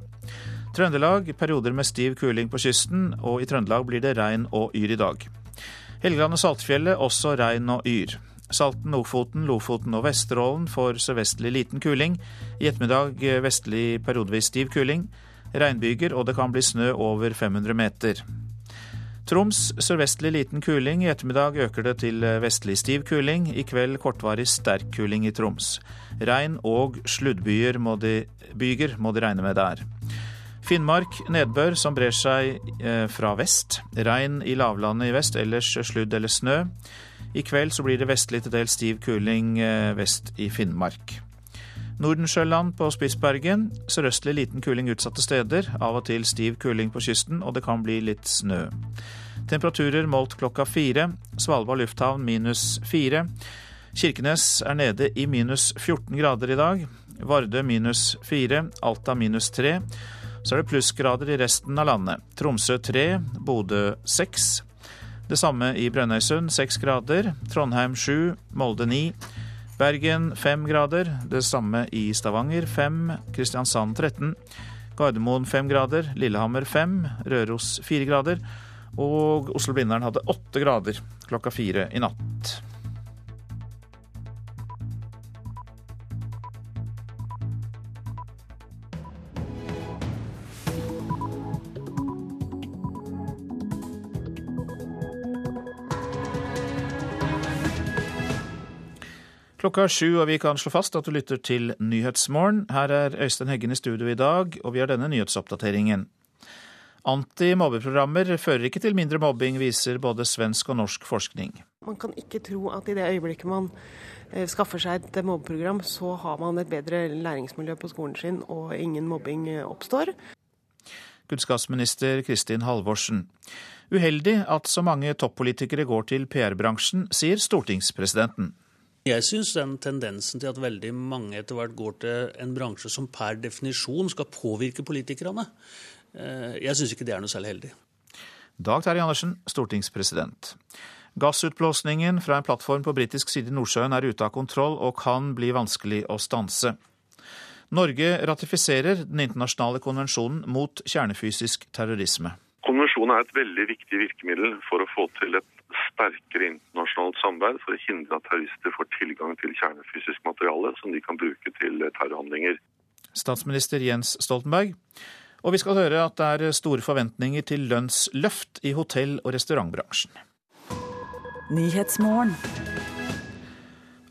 Trøndelag perioder med stiv kuling på kysten, og i Trøndelag blir det regn og yr i dag. Helgeland og Saltfjellet også regn og yr. Salten, Lofoten, Lofoten og Vesterålen får sørvestlig liten kuling. I ettermiddag eh, vestlig periodevis stiv kuling. Regnbyger, og det kan bli snø over 500 meter. Troms sørvestlig liten kuling. I ettermiddag øker det til eh, vestlig stiv kuling. I kveld kortvarig sterk kuling i Troms. Regn og sluddbyger må de, byger må de regne med der. Finnmark nedbør som brer seg eh, fra vest. Regn i lavlandet i vest, ellers sludd eller snø. I kveld så blir det vestlig til dels stiv kuling eh, vest i Finnmark. Nordensjøland på Spitsbergen. Sørøstlig liten kuling utsatte steder. Av og til stiv kuling på kysten, og det kan bli litt snø. Temperaturer målt klokka fire. Svalbard lufthavn minus fire. Kirkenes er nede i minus 14 grader i dag. Vardø minus fire. Alta minus tre. Så er det plussgrader i resten av landet. Tromsø tre. Bodø seks. Det samme i Brønnøysund, seks grader. Trondheim sju, Molde ni. Bergen fem grader. Det samme i Stavanger fem. Kristiansand 13. Gardermoen fem grader. Lillehammer fem. Røros fire grader. Og Oslo-Blindern hadde åtte grader klokka fire i natt. Klokka er sju, og vi kan slå fast at du lytter til Nyhetsmorgen. Her er Øystein Heggen i studio i dag, og vi har denne nyhetsoppdateringen. Antimobbeprogrammer fører ikke til mindre mobbing, viser både svensk og norsk forskning. Man kan ikke tro at i det øyeblikket man eh, skaffer seg et mobbeprogram, så har man et bedre læringsmiljø på skolen sin og ingen mobbing eh, oppstår. Kunnskapsminister Kristin Halvorsen. Uheldig at så mange toppolitikere går til PR-bransjen, sier stortingspresidenten. Jeg syns den tendensen til at veldig mange etter hvert går til en bransje som per definisjon skal påvirke politikerne, eh, jeg syns ikke det er noe særlig heldig. Dag Terje Andersen, stortingspresident. Gassutblåsningen fra en plattform på britisk side i Nordsjøen er ute av kontroll og kan bli vanskelig å stanse. Norge ratifiserer den internasjonale konvensjonen mot kjernefysisk terrorisme. Konvensjonen er et veldig viktig virkemiddel for å få til et sterkere internasjonalt samarbeid for å hindre at terrorister får tilgang til kjernefysisk materiale som de kan bruke til terrorhandlinger. Statsminister Jens Stoltenberg. Og vi skal høre at det er store forventninger til lønnsløft i hotell- og restaurantbransjen.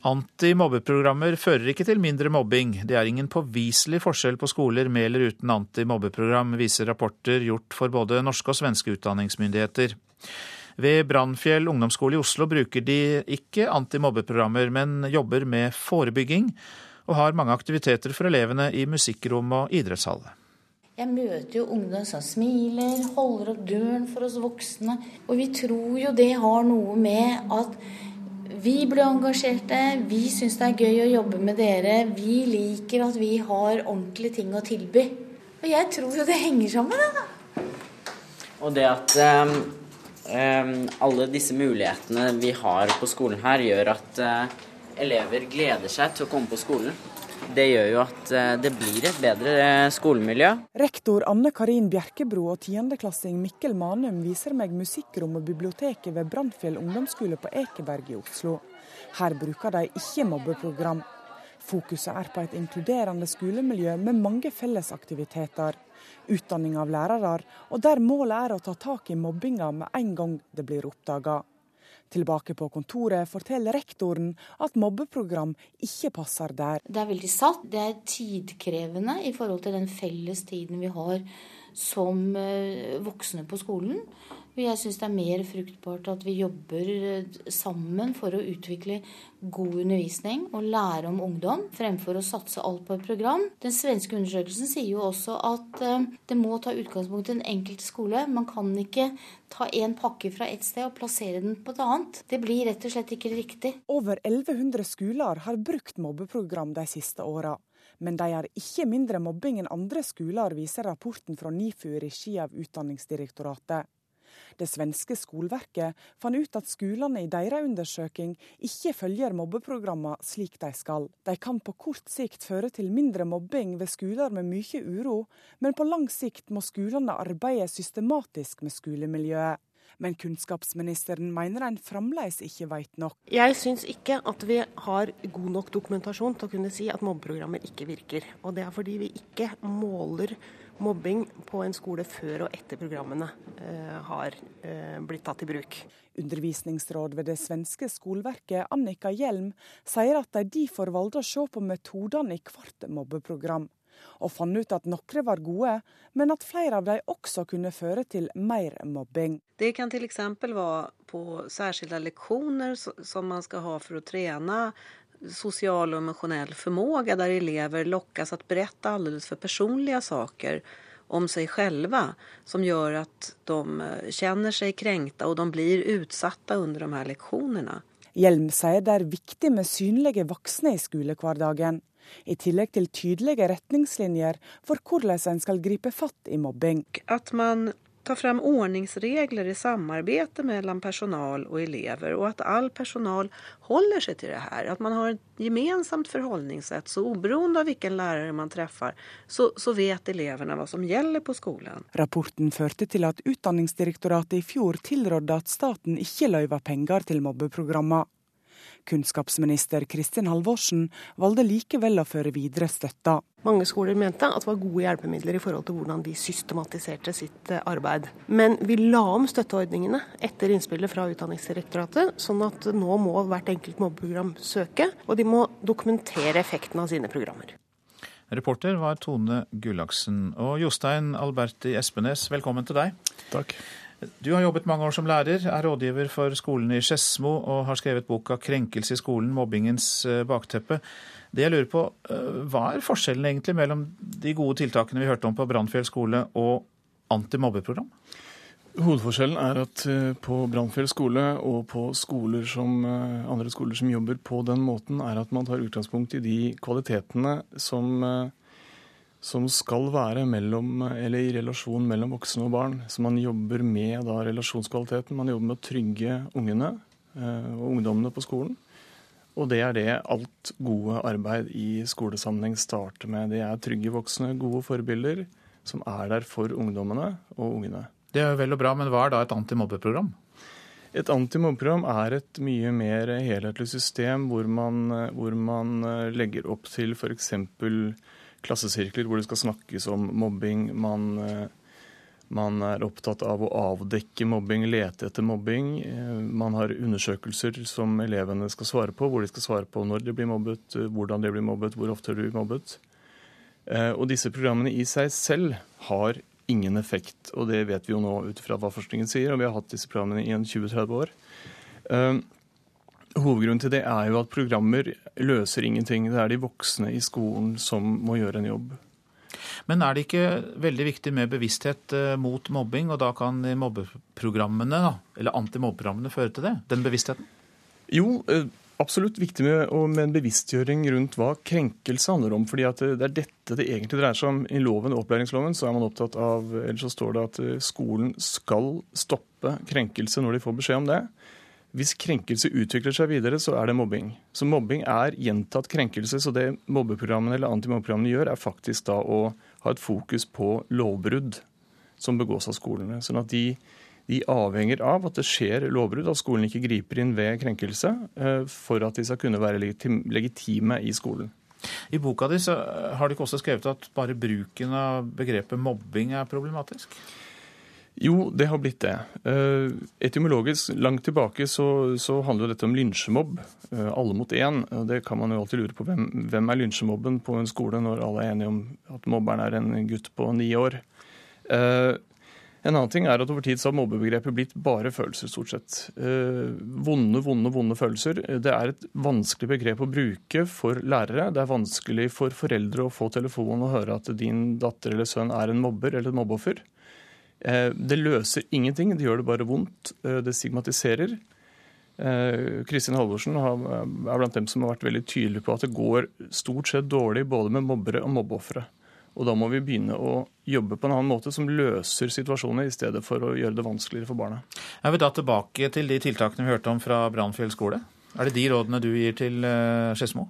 Antimobbeprogrammer fører ikke til mindre mobbing. Det er ingen påviselig forskjell på skoler med eller uten antimobbeprogram, viser rapporter gjort for både norske og svenske utdanningsmyndigheter. Ved Brannfjell ungdomsskole i Oslo bruker de ikke antimobbeprogrammer, men jobber med forebygging, og har mange aktiviteter for elevene i musikkrom og idrettshall. Jeg møter jo ungdom som smiler, holder opp døren for oss voksne. Og vi tror jo det har noe med at vi blir engasjerte, vi syns det er gøy å jobbe med dere. Vi liker at vi har ordentlige ting å tilby. Og jeg tror jo det henger sammen, det, da. Og det at um alle disse mulighetene vi har på skolen her, gjør at eh, elever gleder seg til å komme på skolen. Det gjør jo at eh, det blir et bedre eh, skolemiljø. Rektor Anne Karin Bjerkebro og tiendeklassing Mikkel Manum viser meg musikkrom og biblioteket ved Brannfjell ungdomsskole på Ekeberg i Oslo. Her bruker de ikke mobbeprogram. Fokuset er på et inkluderende skolemiljø med mange fellesaktiviteter utdanning av lærere, og der målet er å ta tak i mobbinga med en gang det blir oppdaga. Tilbake på kontoret forteller rektoren at mobbeprogram ikke passer der. Det er veldig satt, det er tidkrevende i forhold til den felles tiden vi har som eh, voksne på skolen. Jeg syns det er mer fruktbart at vi jobber eh, sammen for å utvikle god undervisning og lære om ungdom, fremfor å satse alt på et program. Den svenske undersøkelsen sier jo også at eh, det må ta utgangspunkt i den enkelte skole. Man kan ikke ta en pakke fra et sted og plassere den på et annet. Det blir rett og slett ikke riktig. Over 1100 skoler har brukt mobbeprogram de siste åra. Men de har ikke mindre mobbing enn andre skoler, viser rapporten fra NIFU i regi av Utdanningsdirektoratet. Det svenske skoleverket fant ut at skolene i deres undersøking ikke følger mobbeprogrammene slik de skal. De kan på kort sikt føre til mindre mobbing ved skoler med mye uro, men på lang sikt må skolene arbeide systematisk med skolemiljøet. Men kunnskapsministeren mener en fremdeles ikke vet nok. Jeg syns ikke at vi har god nok dokumentasjon til å kunne si at mobbeprogrammer ikke virker. Og det er fordi vi ikke måler mobbing på en skole før og etter programmene eh, har eh, blitt tatt i bruk. Undervisningsråd ved det svenske skoleverket, Annika Hjelm, sier at de derfor valgte å se på metodene i hvert mobbeprogram. Og fant ut at noen var gode, men at flere av dem også kunne føre til mer mobbing. Det kan f.eks. være på særskilte leksjoner som man skal ha for å trene social och emotionell förmåga där elever lockas att berätta alldeles för personliga saker om sig själva som gjør at de eh, kjenner seg kränkta og de blir utsatta under de her leksjonene. Hjelm sier det er viktig med synlige voksne i skolehverdagen, i tillegg til tydelige retningslinjer for hvordan en skal gripe fatt i mobbing. At man ta fram ordningsregler i samarbeid mellom personal og elever, og at all personal holder seg til det her. At man har et gemensamt forholdningssett, så uberoende av hvilken lærer man treffer, så, så vet elevene hva som gjelder på skolen. Rapporten førte til at Utdanningsdirektoratet i fjor tilrådde at staten ikke løyver penger til mobbeprogrammer. Kunnskapsminister Kristin Halvorsen valgte likevel å føre videre støtta. Mange skoler mente at det var gode hjelpemidler i forhold til hvordan de systematiserte sitt eh, arbeid. Men vi la om støtteordningene etter innspillet fra Utdanningsdirektoratet, sånn at nå må hvert enkelt mobbeprogram søke, og de må dokumentere effekten av sine programmer. Reporter var Tone Gullaksen. Og Jostein Alberti Espenes, velkommen til deg. Takk. Du har jobbet mange år som lærer, er rådgiver for skolen i Skedsmo og har skrevet boka 'Krenkelse i skolen mobbingens eh, bakteppe'. Det jeg lurer på, eh, Hva er forskjellen egentlig mellom de gode tiltakene vi hørte om på Brannfjell skole og antimobbeprogram? Hovedforskjellen er at eh, på Brannfjell skole og på skoler som, andre skoler som jobber på den måten, er at man tar utgangspunkt i de kvalitetene som som skal være mellom, eller i relasjon mellom voksne og barn. Så man jobber med da, relasjonskvaliteten. Man jobber med å trygge ungene eh, og ungdommene på skolen. Og det er det alt gode arbeid i skolesammenheng starter med. Det er trygge voksne, gode forbilder som er der for ungdommene og ungene. Det er vel og bra, men hva er da et antimobbeprogram? Et antimobbeprogram er et mye mer helhetlig system hvor man, hvor man legger opp til f.eks klassesirkler hvor det skal snakkes om mobbing. Man, eh, man, er opptatt av å avdekke mobbing, lete etter mobbing. Eh, man har undersøkelser som elevene skal svare på, hvor de skal svare på når de blir mobbet, eh, hvordan de blir mobbet, hvor ofte de blir mobbet. Og disse programmene i seg selv har ingen effekt, og det vet vi jo nå ut fra hva forskningen sier, og vi har hatt disse programmene i en 20-30 år. Hovedgrunnen til det er jo at programmer løser ingenting. Det er de voksne i skolen som må gjøre en jobb. Men er det ikke veldig viktig med bevissthet eh, mot mobbing, og da kan mobbeprogrammene, eller antimobbeprogrammene, føre til det? Den bevisstheten? Jo, eh, absolutt viktig med, med, en bevisstgjøring rundt hva krenkelse handler om. fordi det er dette det egentlig dreier seg om. I loven, opplæringsloven så er man opptatt av, eller så står det at eh, skolen skal stoppe krenkelse når de får beskjed om det. Hvis krenkelse utvikler seg videre, så er det mobbing. Så mobbing er gjentatt krenkelse. Så det mobbeprogrammene eller antimobbeprogrammene gjør, er faktisk da å ha et fokus på lovbrudd som begås av skolene. Sånn at de, de avhenger av at det skjer lovbrudd, at skolen ikke griper inn ved krenkelse, eh, for at de skal kunne være legitime i skolen. I boka di har du ikke også skrevet at bare bruken av begrepet mobbing er problematisk? Jo, det har blitt det. Uh, etymologisk langt tilbake så, så handler dette om lynsjemobb. Uh, alle mot én. Det kan man jo alltid lure på. Hvem, hvem er lynsjemobben på en skole når alle er enige om at mobberen er en gutt på ni år? Uh, en annen ting er at over tid så har mobbebegrepet blitt bare følelser, stort sett. vonde, vonde, vonde følelser. Det er et vanskelig begrep å bruke for lærere. Det er vanskelig for foreldre å få telefonen og høre at din datter eller sønn er en mobber eller et mobbeoffer. Eh, det løser ingenting, det gjør det bare vondt. Eh, det stigmatiserer. Eh, Kristin Halvorsen er blant dem som har vært veldig tydelig på at det går stort sett dårlig både med mobbere og mobbeofre. Og da må vi begynne å jobbe på en annen måte som løser situasjoner, i stedet for å gjøre det vanskeligere for barna. Jeg vil da tilbake til de tiltakene vi hørte om fra Brannfjell skole. Er det de rådene du gir til Skedsmo?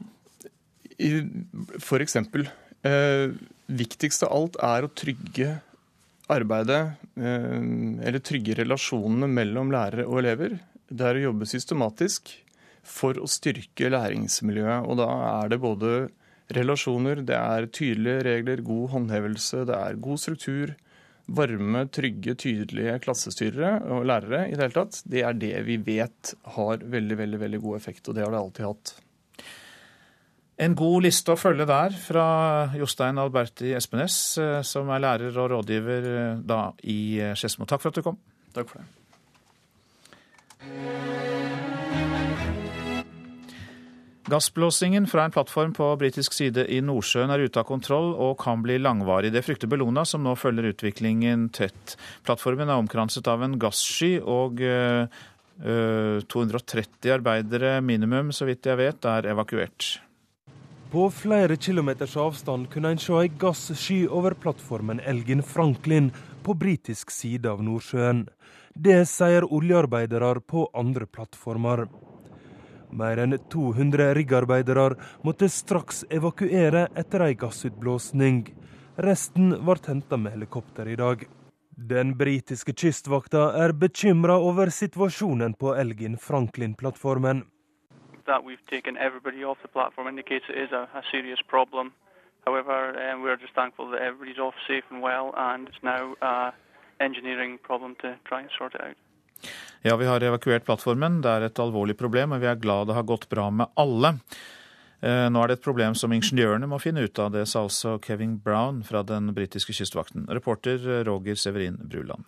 For eksempel. Eh, viktigst av alt er å trygge arbeidet, eh, eller trygge relasjonene mellom lærere og elever, det er å jobbe systematisk for å styrke læringsmiljøet. Og da er det både relasjoner, det er tydelige regler, god håndhevelse, det er god struktur. Varme, trygge, tydelige klassestyrere og lærere i det hele tatt. Det er det vi vet har veldig, veldig, veldig god effekt, og det har det alltid hatt. En god liste å følge der fra Jostein Alberti Espenes, eh, som er lærer og rådgiver eh, da i eh, Skedsmo. Takk for at du kom. Takk for det. Gassblåsingen fra en plattform på britisk side i Nordsjøen er ute av kontroll og kan bli langvarig. Det frykter Bellona, som nå følger utviklingen tett. Plattformen er omkranset av en gasssky, og 230 arbeidere minimum, så vidt jeg vet, er evakuert. På flere kilometers avstand kunne en se ei gasssky over plattformen Elgin Franklin på britisk side av Nordsjøen. Det sier oljearbeidere på andre plattformer. Mer enn 200 riggarbeidere måtte straks evakuere etter ei gassutblåsning. Resten ble henta med helikopter i dag. Den britiske kystvakta er bekymra over situasjonen på Elgin Franklin-plattformen. That we've taken everybody off the platform indicates it is a, a serious problem. However, um, we're just thankful that everybody's off safe and well, and it's now an engineering problem to try and sort it out. Ja, vi har evakuert plattformen. Det er et alvorlig problem, og vi er glad det har gått bra med alle. Eh, nå er det et problem som ingeniørene må finne ut av. Det sa også Kevin Brown fra den britiske kystvakten. Reporter Roger Severin Bruland.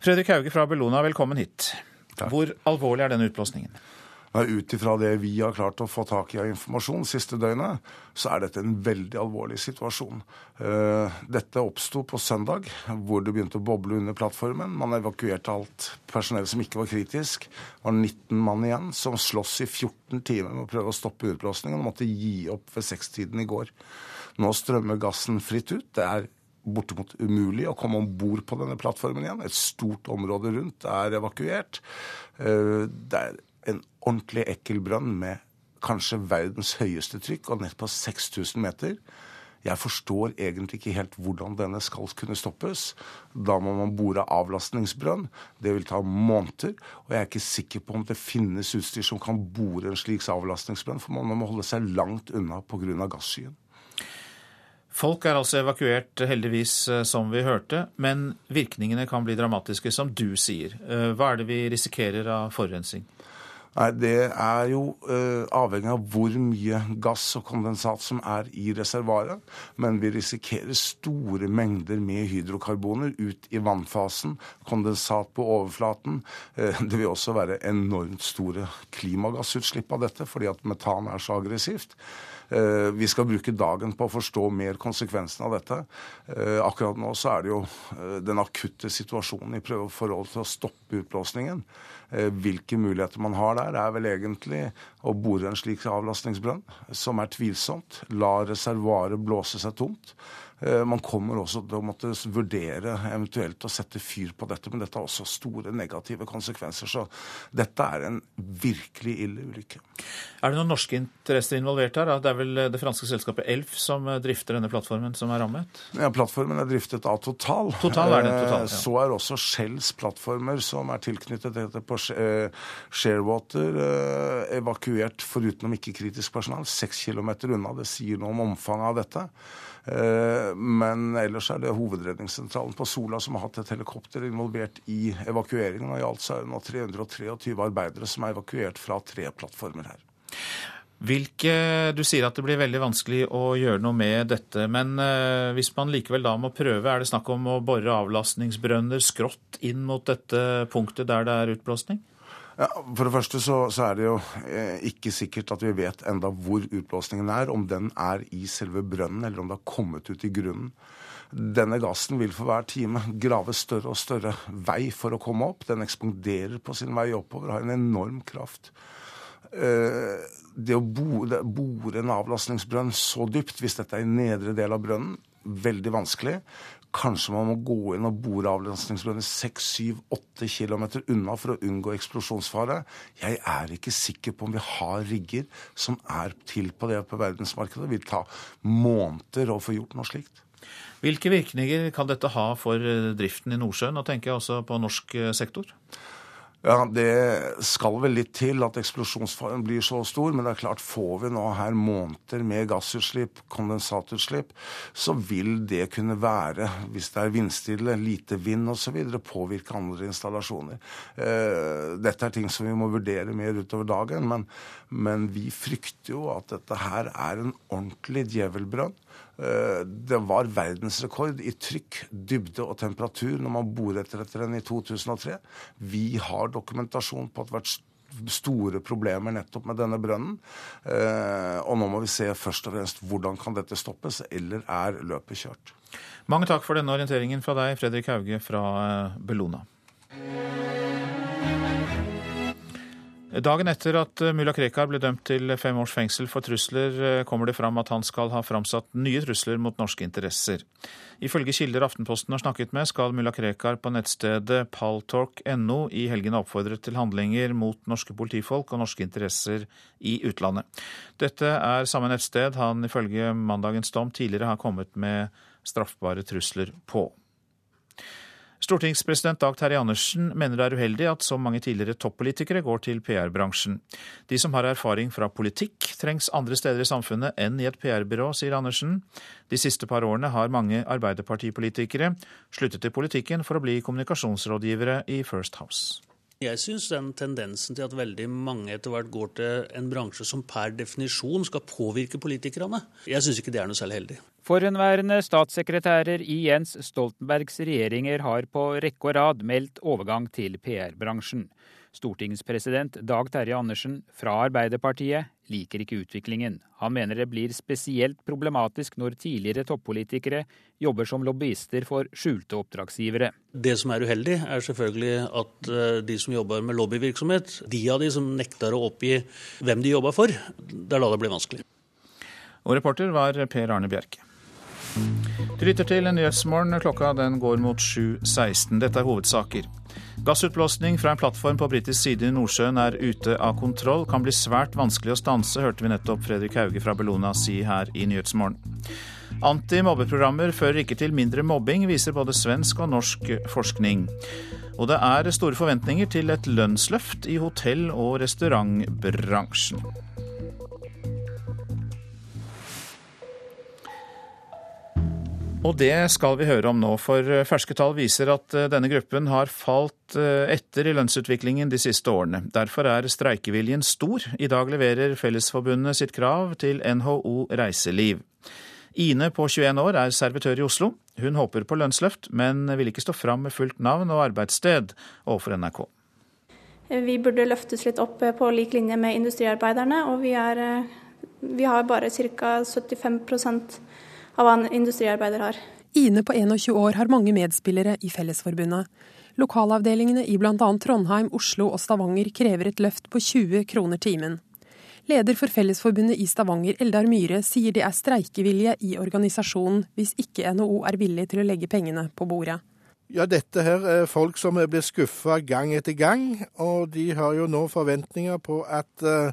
Fredrik Hauge fra Bellona, velkommen hit. Takk. Hvor alvorlig er denne utblåsningen? Ut ifra det vi har klart å få tak i av informasjon siste døgnet, så er dette en veldig alvorlig situasjon. Eh, dette oppsto på søndag, hvor det begynte å boble under plattformen. Man evakuerte alt personell som ikke var kritisk. Det var 19 mann igjen som sloss i 14 timer med å prøve å stoppe utblåsningen og måtte gi opp ved sekstiden i går. Nå strømmer gassen fritt ut. Det er bortimot umulig å komme om bord på denne plattformen igjen. Et stort område rundt er evakuert. Eh, det er en ordentlig ekkel brønn med kanskje verdens høyeste trykk og nett på 6000 meter. Jeg forstår egentlig ikke helt hvordan denne skal kunne stoppes. Da må man bore avlastningsbrønn. Det vil ta måneder. Og jeg er ikke sikker på om det finnes utstyr som kan bore en slik avlastningsbrønn, for man må holde seg langt unna pga. gasskyen. Folk er altså evakuert, heldigvis, eh, som vi hørte. Men virkningene kan bli dramatiske, som du sier. Eh, hva er det vi risikerer av forurensning? Nei, Det er jo uh, avhengig av hvor mye gass og kondensat som er i reservoaret. Men vi risikerer store mengder med hydrokarboner ut i vannfasen. Kondensat på overflaten. Uh, det vil også være enormt store klimagassutslipp av dette, fordi at metan er så aggressivt. Uh, vi skal bruke dagen på å forstå mer konsekvensene av dette. Akkurat nå så er det jo den akutte situasjonen i forhold til å stoppe utblåsningen. Eh, hvilke muligheter man har der, er vel egentlig å bore en slik avlastningsbrønn, som er tvilsomt. La reservoaret blåse seg tomt. Eh, man kommer også til å måtte vurdere eventuelt å sette fyr på dette, men dette har også store negative konsekvenser. Så dette er en virkelig ille ulykke. Er det noen norske interesser involvert her? Det er vel det franske selskapet Elf som drifter denne plattformen som er rammet? Ja, Plattformen er driftet av Total. Total er det, Total, ja. Så er også Shells plattformer som er tilknyttet dette på eh, Sharewater, eh, evakuert foruten om ikke-kritisk personal, seks kilometer unna. Det sier noe om omfanget av dette. Eh, men ellers er det Hovedredningssentralen på Sola som har hatt et helikopter involvert i evakueringen. Og i alt så er det nå 323 arbeidere som er evakuert fra tre plattformer her. Hvilke, Du sier at det blir veldig vanskelig å gjøre noe med dette. Men eh, hvis man likevel da må prøve, er det snakk om å bore avlastningsbrønner skrått inn mot dette punktet der det er utblåsning? Ja, for det første så, så, er det jo eh, ikke sikkert at vi vet enda hvor utblåsningen er. Om den er i selve brønnen, eller om det har kommet ut i grunnen. Denne gassen vil for hver time grave større og større vei for å komme opp. Den ekspanderer på sin vei oppover, har en enorm kraft. Eh, det å bore, en avlastningsbrønn så dypt, hvis dette er i nedre del av brønnen, veldig vanskelig. Kanskje man må gå inn og bore avlensningsbrønner 6-7-8 km unna for å unngå eksplosjonsfare. Jeg er ikke sikker på om vi har rigger som er til på det på verdensmarkedet. Det vil ta måneder å få gjort noe slikt. Hvilke virkninger kan dette ha for eh, driften i Nordsjøen? Og tenker jeg også på norsk eh, sektor. Ja, Det skal vel litt til at eksplosjonsfaren blir så stor, men det er klart får vi nå her måneder med gassutslipp, kondensatutslipp, så vil det kunne være, hvis det er vindstille, lite vind osv., påvirke andre installasjoner. Eh, dette er ting som vi må vurdere mer utover dagen, men, men vi frykter jo at dette her er en ordentlig djevelbrønn. Eh, det var verdensrekord i trykk, dybde og temperatur når man boret etter den i 2003. Vi har dokumentasjon på at det har vært store problemer nettopp med denne brønnen. Eh, og nå må vi se først og fremst hvordan kan dette stoppes, eller er løpet kjørt. Mange takk for denne orienteringen fra deg, Fredrik Hauge fra eh, Bellona. Dagen etter at mulla Krekar ble dømt til fem års fengsel for trusler, kommer det fram at han skal ha framsatt nye trusler mot norske interesser. Ifølge kilder Aftenposten har snakket med, skal mulla Krekar på nettstedet paltalk.no i helgen ha oppfordret til handlinger mot norske politifolk og norske interesser i utlandet. Dette er samme nettsted han ifølge mandagens dom tidligere har kommet med straffbare trusler på. Stortingspresident Dag Terje Andersen mener det er uheldig at så mange tidligere toppolitikere går til PR-bransjen. De som har erfaring fra politikk, trengs andre steder i samfunnet enn i et PR-byrå, sier Andersen. De siste par årene har mange arbeiderpartipolitikere sluttet i politikken for å bli kommunikasjonsrådgivere i First House. Jeg syns den tendensen til at veldig mange etter hvert går til en bransje som per definisjon skal påvirke politikerne, jeg syns ikke det er noe særlig heldig. Forhenværende statssekretærer i Jens Stoltenbergs regjeringer har på rekke og rad meldt overgang til PR-bransjen. Stortingspresident Dag Terje Andersen fra Arbeiderpartiet liker ikke utviklingen. Han mener det blir spesielt problematisk når tidligere toppolitikere jobber som lobbyister for skjulte oppdragsgivere. Det som er uheldig, er selvfølgelig at eh, de som jobber med lobbyvirksomhet, de av de som nekter å oppgi hvem de jobber for, det er da det blir vanskelig. Og reporter var Per Arne Bjerke. Du lytter til Nyhetsmorgen. Klokka den går mot 7.16. Dette er hovedsaker. Gassutblåsning fra en plattform på britisk side i Nordsjøen er ute av kontroll. Kan bli svært vanskelig å stanse, hørte vi nettopp Fredrik Hauge fra Bellona si her i Nyhetsmorgen. Antimobbeprogrammer fører ikke til mindre mobbing, viser både svensk og norsk forskning. Og det er store forventninger til et lønnsløft i hotell- og restaurantbransjen. Og det skal vi høre om nå, for eh, ferske tall viser at eh, denne gruppen har falt eh, etter i lønnsutviklingen de siste årene. Derfor er streikeviljen stor. I dag leverer Fellesforbundet sitt krav til NHO Reiseliv. Ine på 21 år er servitør i Oslo. Hun håper på lønnsløft, men vil ikke stå fram med fullt navn og arbeidssted overfor NRK. Vi burde løftes litt opp på lik linje med industriarbeiderne, og vi, er, vi har bare ca. 75 av hva en industriarbeider har. Ine på 21 år har mange medspillere i Fellesforbundet. Lokalavdelingene i bl.a. Trondheim, Oslo og Stavanger krever et løft på 20 kroner timen. Leder for Fellesforbundet i Stavanger, Eldar Myhre, sier det er streikevilje i organisasjonen hvis ikke NHO er villig til å legge pengene på bordet. Ja, dette her er folk som blir blitt skuffa gang etter gang, og de har jo nå forventninger på at uh,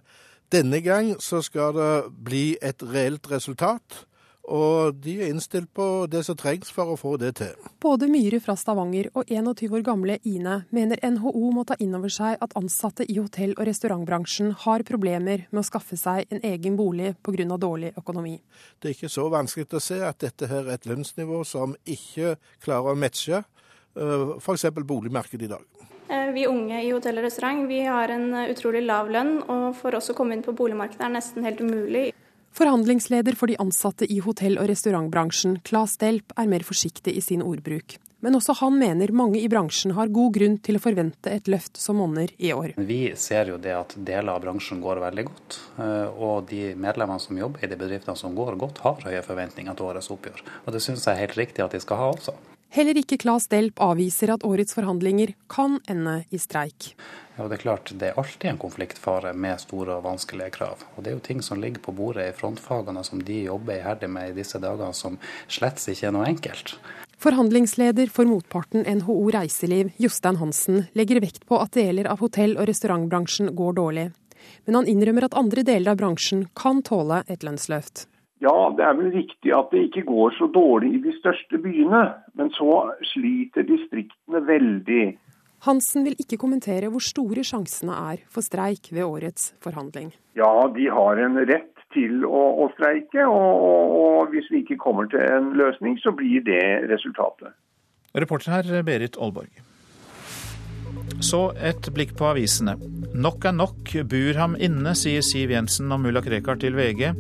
denne gang så skal det bli et reelt resultat. Og de er innstilt på det som trengs for å få det til. Både Myhre fra Stavanger og 21 år gamle Ine mener NHO må ta inn over seg at ansatte i hotell- og restaurantbransjen har problemer med å skaffe seg en egen bolig pga. dårlig økonomi. Det er ikke så vanskelig å se at dette her er et lønnsnivå som ikke klarer å matche eh, f.eks. boligmarkedet i dag. Eh, vi unge i hotell og restaurant vi har en utrolig lav lønn, og for oss å komme inn på boligmarkedet er nesten helt umulig. Forhandlingsleder for de ansatte i hotell- og restaurantbransjen, Claes Delp, er mer forsiktig i sin ordbruk. Men også han mener mange i bransjen har god grunn til å forvente et løft som monner i år. Vi ser jo det at deler av bransjen går veldig godt. Eh, og de medlemmene som jobber i de bedriftene som går godt, har høye forventninger til årets oppgjør. Og det syns jeg er helt riktig at de skal ha også. Heller ikke Claes Delp avviser at årets forhandlinger kan ende i streik. Ja, Det er klart det er alltid en konfliktfare med store og vanskelige krav. Og Det er jo ting som ligger på bordet i frontfagene som de jobber iherdig med i disse dager, som slett ikke er noe enkelt. Forhandlingsleder for motparten NHO Reiseliv, Jostein Hansen, legger vekt på at deler av hotell- og restaurantbransjen går dårlig. Men han innrømmer at andre deler av bransjen kan tåle et lønnsløft. Ja, det er vel riktig at det ikke går så dårlig i de største byene. Men så sliter distriktene veldig. Hansen vil ikke kommentere hvor store sjansene er for streik ved årets forhandling. Ja, de har en rett til å, å streike, og, og, og, hvis vi ikke kommer til en løsning, så blir det resultatet. Reporter her Berit Aalborg. Så et blikk på avisene. Nok er nok, bur ham inne, sier Siv Jensen om mulla Krekar til VG.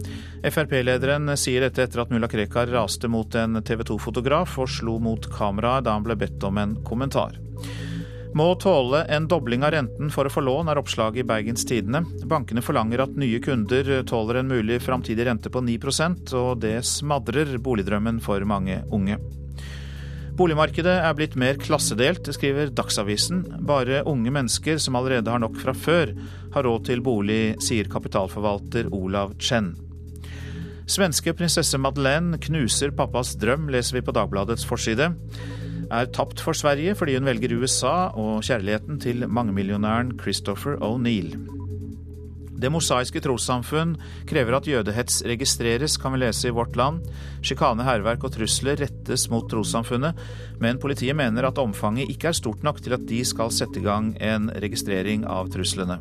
Frp-lederen sier dette etter at mulla Krekar raste mot en TV 2-fotograf og slo mot kameraet da han ble bedt om en kommentar. Må tåle en dobling av renten for å få lån, er oppslaget i Bergens Tidende. Bankene forlanger at nye kunder tåler en mulig framtidig rente på 9% og det smadrer boligdrømmen for mange unge. Boligmarkedet er blitt mer klassedelt, skriver Dagsavisen. Bare unge mennesker som allerede har nok fra før, har råd til bolig, sier kapitalforvalter Olav Chen. Svenske prinsesse Madeleine knuser pappas drøm, leser vi på Dagbladets forside. Er tapt for Sverige fordi hun velger USA og kjærligheten til mangemillionæren Christopher O'Neill. Det mosaiske trossamfunn krever at jødehets registreres, kan vi lese i Vårt Land. Sjikane, hærverk og trusler rettes mot trossamfunnet, men politiet mener at omfanget ikke er stort nok til at de skal sette i gang en registrering av truslene.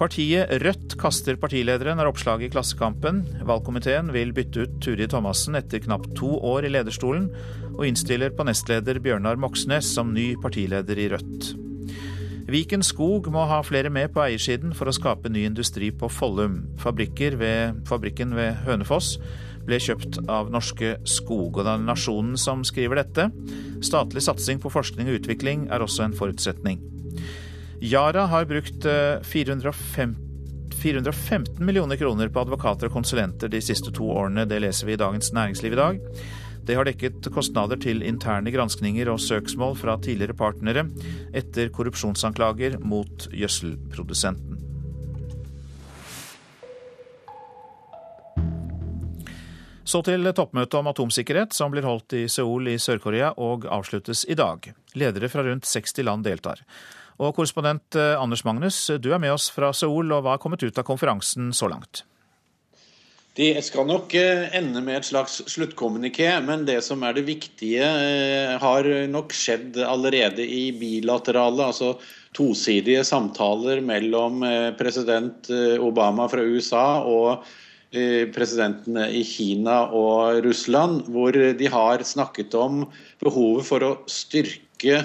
Partiet Rødt kaster partilederen, er oppslaget i Klassekampen. Valgkomiteen vil bytte ut Turi Thomassen etter knapt to år i lederstolen, og innstiller på nestleder Bjørnar Moxnes som ny partileder i Rødt. Viken Skog må ha flere med på eiersiden for å skape ny industri på Follum. Ved, fabrikken ved Hønefoss ble kjøpt av Norske Skog, og det er Nasjonen som skriver dette. Statlig satsing på forskning og utvikling er også en forutsetning. Yara har brukt 450 eh, 415 millioner kroner på advokater og konsulenter de siste to årene. Det leser vi i Dagens Næringsliv i dag. Det har dekket kostnader til interne granskninger og søksmål fra tidligere partnere etter korrupsjonsanklager mot gjødselprodusenten. Så til toppmøtet om atomsikkerhet, som blir holdt i Seoul i Sør-Korea og avsluttes i dag. Ledere fra rundt 60 land deltar. Og korrespondent eh, Anders Magnus, du er med oss fra Seoul, og hva er kommet ut av konferansen så langt? De skal nok eh, ende med et slags sluttkommuniké, men det som er det viktige, eh, har nok skjedd allerede i bilaterale, altså tosidige samtaler mellom eh, president Obama fra USA og presidentene i Kina og Russland, hvor de har snakket om behovet for å styrke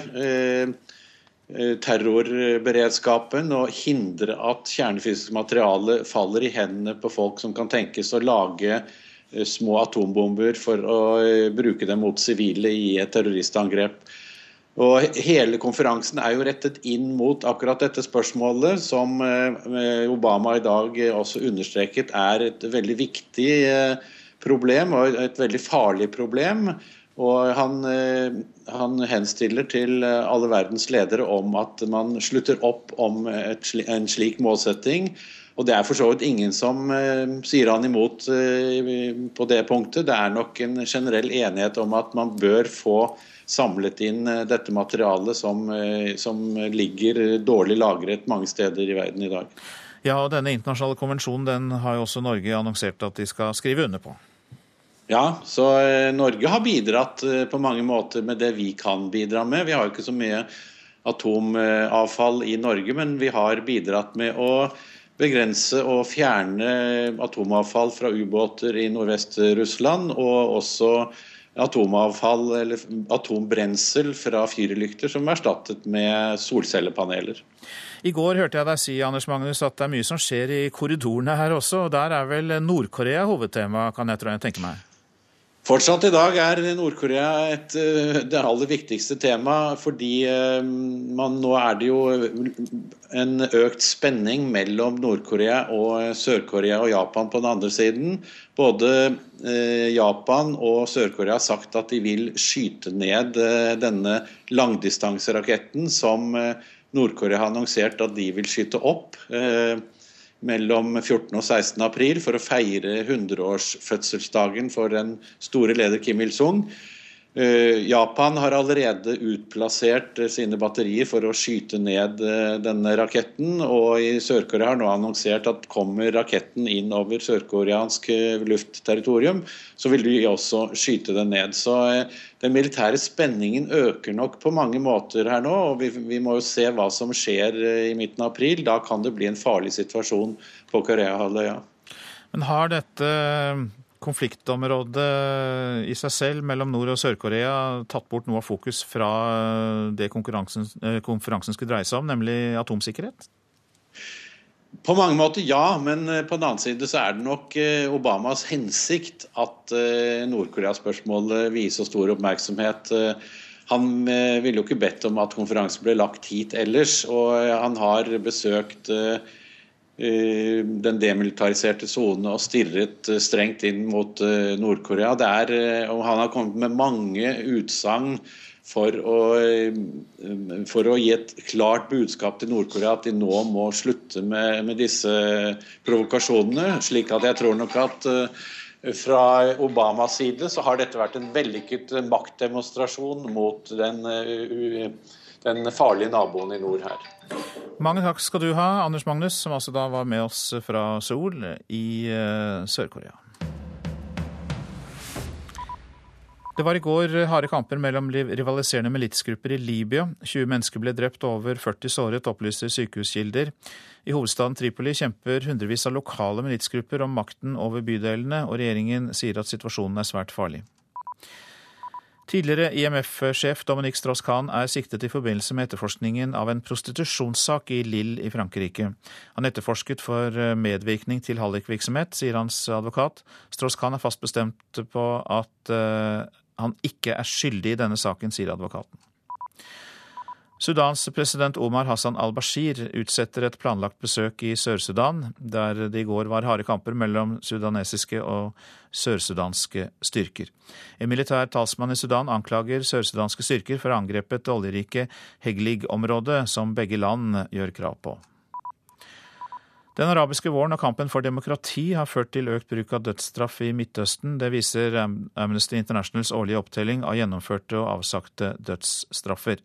terrorberedskapen og hindre at kjernefysisk materiale faller i hendene på folk som kan tenkes å lage eh, små atombomber for å eh, bruke dem mot sivile i et terroristangrep. Og Hele konferansen er jo rettet inn mot akkurat dette spørsmålet, som Obama i dag også understreket er et veldig viktig problem og et veldig farlig problem. Og han, eh, han, henstiller til eh, alle verdens ledere om at man slutter opp om et, en slik målsetting. Og det er for så vidt ingen som sier han imot på det punktet. Det er nok en generell enighet om at man bør få samlet inn dette materialet som, som, ligger dårlig lagret mange steder i verden i dag. Ja, og Denne internasjonale konvensjonen den har jo også Norge annonsert at de skal skrive under på. Ja, så eh, Norge har bidratt eh, på mange måter med det vi kan bidra med. Vi har jo ikke så mye atomavfall i Norge, men vi har bidratt med å begrense og fjerne atomavfall fra ubåter i Nordvest-Russland, og også atomavfall eller atombrensel fra fyrlykter som er erstattet med solcellepaneler. I går hørte jeg deg si Anders Magnus, at det er mye som skjer i korridorene her også. og Der er vel Nord-Korea hovedtema, kan jeg tenke meg? Fortsatt i dag er Nord-Korea eh, det aller viktigste tema, fordi eh, man, nå er det jo en økt spenning mellom Nord-Korea og Sør-Korea og Japan på den andre siden. Både eh, Japan og Sør-Korea har sagt at de vil skyte ned denne langdistanseraketten som Nord-Korea har annonsert at de vil skyte opp mellom 14. og 16. april for å feire 100-årsfødselsdagen for den store leder Kim Il-sung. Eh, Japan har allerede utplassert eh, sine batterier for å skyte ned eh, denne raketten. Og i Sør-Korea har nå annonsert at kommer raketten inn over sørkoreansk luftterritorium, så vil de også skyte den ned. Så den militære spenningen øker nok på mange måter her nå. Og vi, vi må jo se hva som skjer i midten av april. Da kan det bli en farlig situasjon på Koreahalvøya. Men har dette konfliktområdet i seg selv mellom Nord- og Sør-Korea tatt bort noe av fokus fra det eh, konferansen skulle dreie seg om, nemlig atomsikkerhet? På mange måter ja, men eh, på den annen side så er det nok eh, Obamas hensikt at Nord-Korea-spørsmålet viser stor oppmerksomhet. Han ville jo ikke bedt om at konferansen ble lagt hit ellers, og han har besøkt den demilitariserte sone og stirret strengt inn mot Nord-Korea. Og han har kommet med mange utsagn for for å, gi et klart budskap til Nord-Korea at de nå må slutte med, med, disse provokasjonene. slik at jeg tror nok at fra Obamas side så har dette vært en vellykket maktdemonstrasjon mot den, den farlige naboen i nord her. Mange takk skal du ha, Anders Magnus, som altså da var med oss fra Seoul i Sør-Korea. Det var i går harde kamper mellom rivaliserende militsgrupper i Libya. 20 mennesker ble drept og over 40 såret, opplyser sykehuskilder. I hovedstaden Tripoli kjemper hundrevis av lokale militsgrupper om makten over bydelene, og regjeringen sier at situasjonen er svært farlig. Tidligere IMF-sjef Dominique Strauss-Kahn er siktet i forbindelse med etterforskningen av en prostitusjonssak i Lille i Frankrike. Han etterforsket for medvirkning til hallikvirksomhet, sier hans advokat. Strauss-Kahn er fast bestemt på at han ikke er skyldig i denne saken, sier advokaten. Sudans president Omar Hassan al-Bashir utsetter et planlagt besøk i Sør-Sudan, der det i går var harde kamper mellom sudanesiske og sørsudanske styrker. En militær talsmann i Sudan anklager sørsudanske styrker for å angrepet det oljerike Heglig-området, som begge land gjør krav på. Den arabiske våren og kampen for demokrati har ført til økt bruk av dødsstraff i Midtøsten. Det viser Amnesty Internationals årlige opptelling av gjennomførte og avsagte dødsstraffer.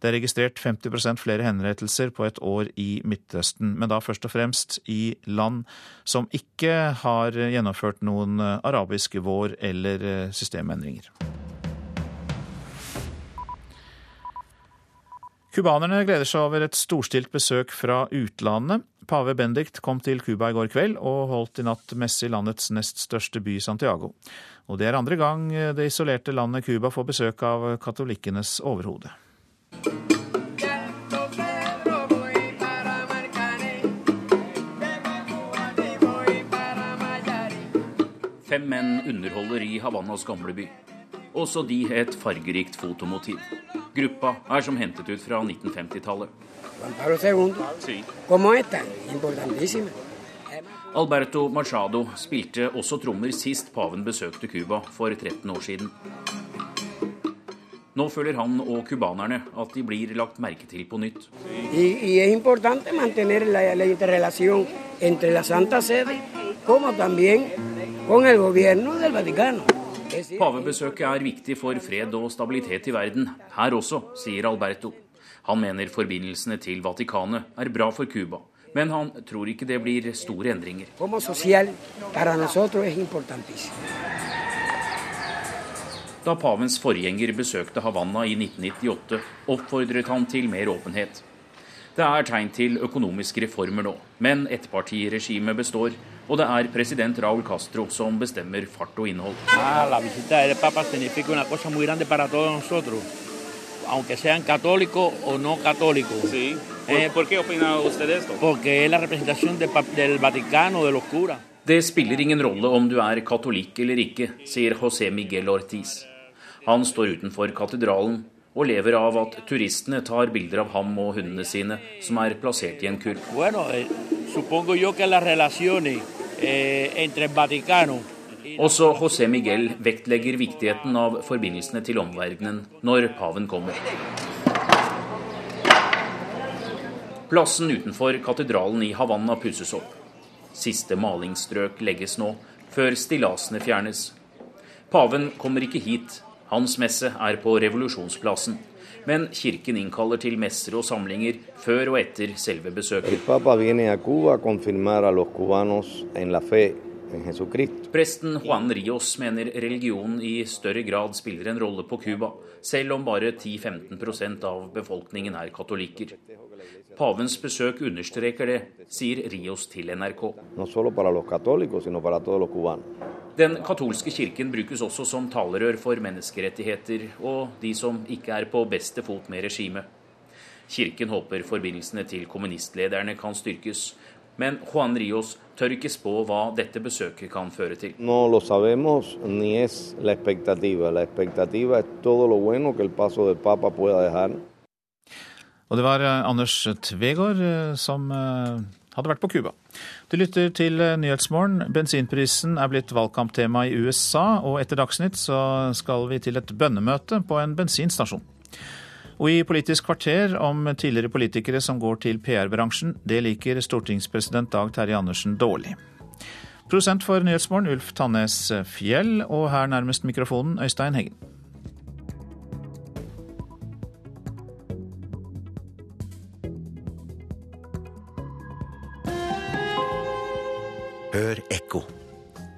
Det er registrert 50% flere henrettelser på et år i Midtøsten, men da først og fremst i land som ikke har gjennomført noen arabiske vår eller systemendringer. Cubanerne gleder seg over et storstilt besøk fra utlandet. Pave Bendikt kom til Cuba i går kveld og holdt i natt messe i landets nest største by, Santiago. Og det er andre gang det isolerte landet Cuba får besøk av katolikkenes overhode. Fem menn underholder i Havannas gamle by. Også de et fargerikt fotomotiv. Gruppa er som hentet ut fra 1950-tallet. Alberto Machado spilte også trommer sist paven besøkte Cuba for 13 år siden. Nå føler han og cubanerne at de blir lagt merke til på nytt. Pavebesøket er viktig for fred og stabilitet i verden, her også, sier Alberto. Han mener forbindelsene til Vatikanet er bra for Cuba, men han tror ikke det blir store endringer. Da pavens forgjenger besøkte Havanna i 1998, oppfordret han til mer åpenhet. Det er tegn til økonomiske reformer nå, men ettpartiregimet består, og det er president Raúl Castro som bestemmer fart og innhold. Ah, la visita del Papa significa una cosa muy grande para todos nosotros, aunque sean católicos o no católicos. Sí. ¿Por, eh, ¿Por qué opina usted esto? Porque es la representación de, del Vaticano, de los curas. Det spiller ingen rolle om du er katolikk eller ikke, sier José Miguel Ortiz. Han står utenfor katedralen og lever av at turistene tar bilder av ham og hundene sine, som er plassert i en kurv. Bueno, eh, Også José Miguel vektlegger viktigheten av forbindelsene til omverdenen når paven kommer. Plassen utenfor katedralen i Havanna pusses opp. Siste malingsstrøk legges nå, før stillasene fjernes. Paven kommer ikke hit, hans messe er på Revolusjonsplassen. Men kirken innkaller til messer og samlinger før og etter selve besøket. Presten Juan Rios mener religionen i større grad spiller en rolle på Cuba, selv om bare 10-15% av befolkningen er katolikker. Pavens besøk understreker det, sier Rios til NRK. Den katolske kirken brukes også som talerør for menneskerettigheter og de som ikke er på beste fot med regimet. Kirken håper forbindelsene til kommunistlederne kan styrkes, men Juan Rios tør ikke spå hva dette besøket kan føre til. No lo sabemos, ni es la expectativa. La expectativa es todo lo bueno que el paso del Papa pueda dejar. Og det var Anders Tvegård som hadde vært på Cuba. Du lytter til Nyhetsmorgen. Bensinprisen er blitt valgkamptema i USA, og etter Dagsnytt så skal vi til et bønnemøte på en bensinstasjon. Og i Politisk kvarter om tidligere politikere som går til PR-bransjen. Det liker stortingspresident Dag Terje Andersen dårlig. Prosent for Nyhetsmorgen Ulf Tannes Fjell, og her nærmest mikrofonen Øystein Heggen. Hør ekko.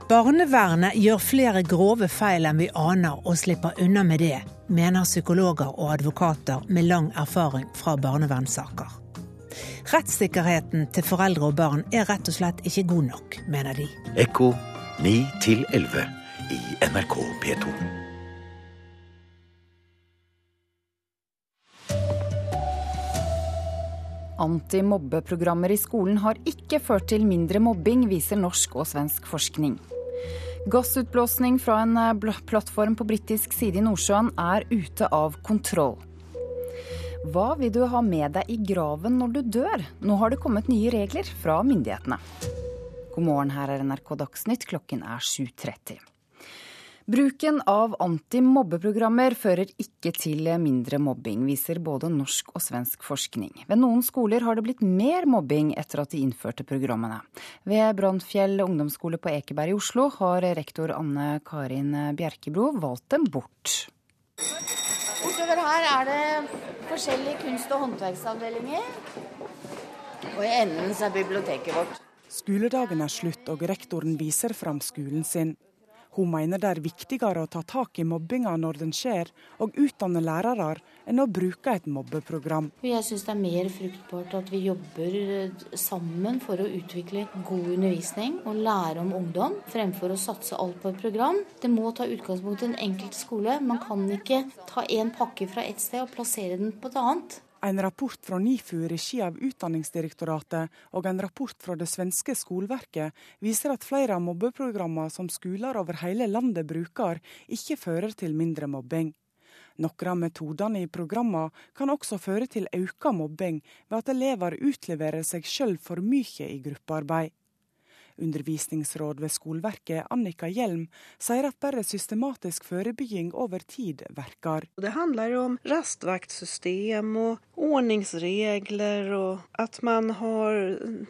Barnevernet gjør flere grove feil enn vi aner og slipper unna med det, mener psykologer og advokater med lang erfaring fra barnevernssaker. Rettssikkerheten til foreldre og barn er rett og slett ikke god nok, mener de. Ekko 9 11 i NRK P2. Antimobbeprogrammer i skolen har ikke ført til mindre mobbing, viser norsk og svensk forskning. Gassutblåsning fra en eh, plattform på britisk side i Nordsjøen er ute av kontroll. Hva vil du ha med deg i graven når du dør? Nå har det kommet nye regler fra myndighetene. God morgen, her er NRK Dagsnytt, klokken er 7.30. Bruken av antimobbeprogrammer fører ikke til mindre mobbing, viser både norsk og svensk forskning. Ved noen skoler har det blitt mer mobbing etter at de innførte programmene. Ved Brannfjell ungdomsskole på Ekeberg i Oslo har rektor Anne Karin Bjerkebro valgt dem bort. Bortover her er det forskjellige kunst- og håndverksavdelinger. Og i enden så er biblioteket vårt. Skoledagen er slutt, og rektoren viser fram skolen sin. Hun mener det er viktigere å ta tak i mobbinga når den skjer, og utdanne lærere, enn å bruke et mobbeprogram. Jeg syns det er mer fruktbart at vi jobber eh, sammen for å utvikle god undervisning og lære om ungdom, fremfor å satse alt på et program. Det må ta utgangspunkt i den enkelte skole. Man kan ikke ta en pakke fra ett sted og plassere den på et annet. En rapport fra NIFU i regi av Utdanningsdirektoratet og en rapport fra det svenske skoleverket viser at flere av mobbeprogrammene som skoler over hele landet bruker, ikke fører til mindre mobbing. Noen av metodene i programmene kan også føre til økt mobbing ved at elever utleverer seg sjøl for mye i gruppearbeid. Undervisningsråd ved skoleverket, Annika Hjelm, sier at bare systematisk forebygging over tid virker. Det handler om rastvaktsystem og ordningsregler, og at man har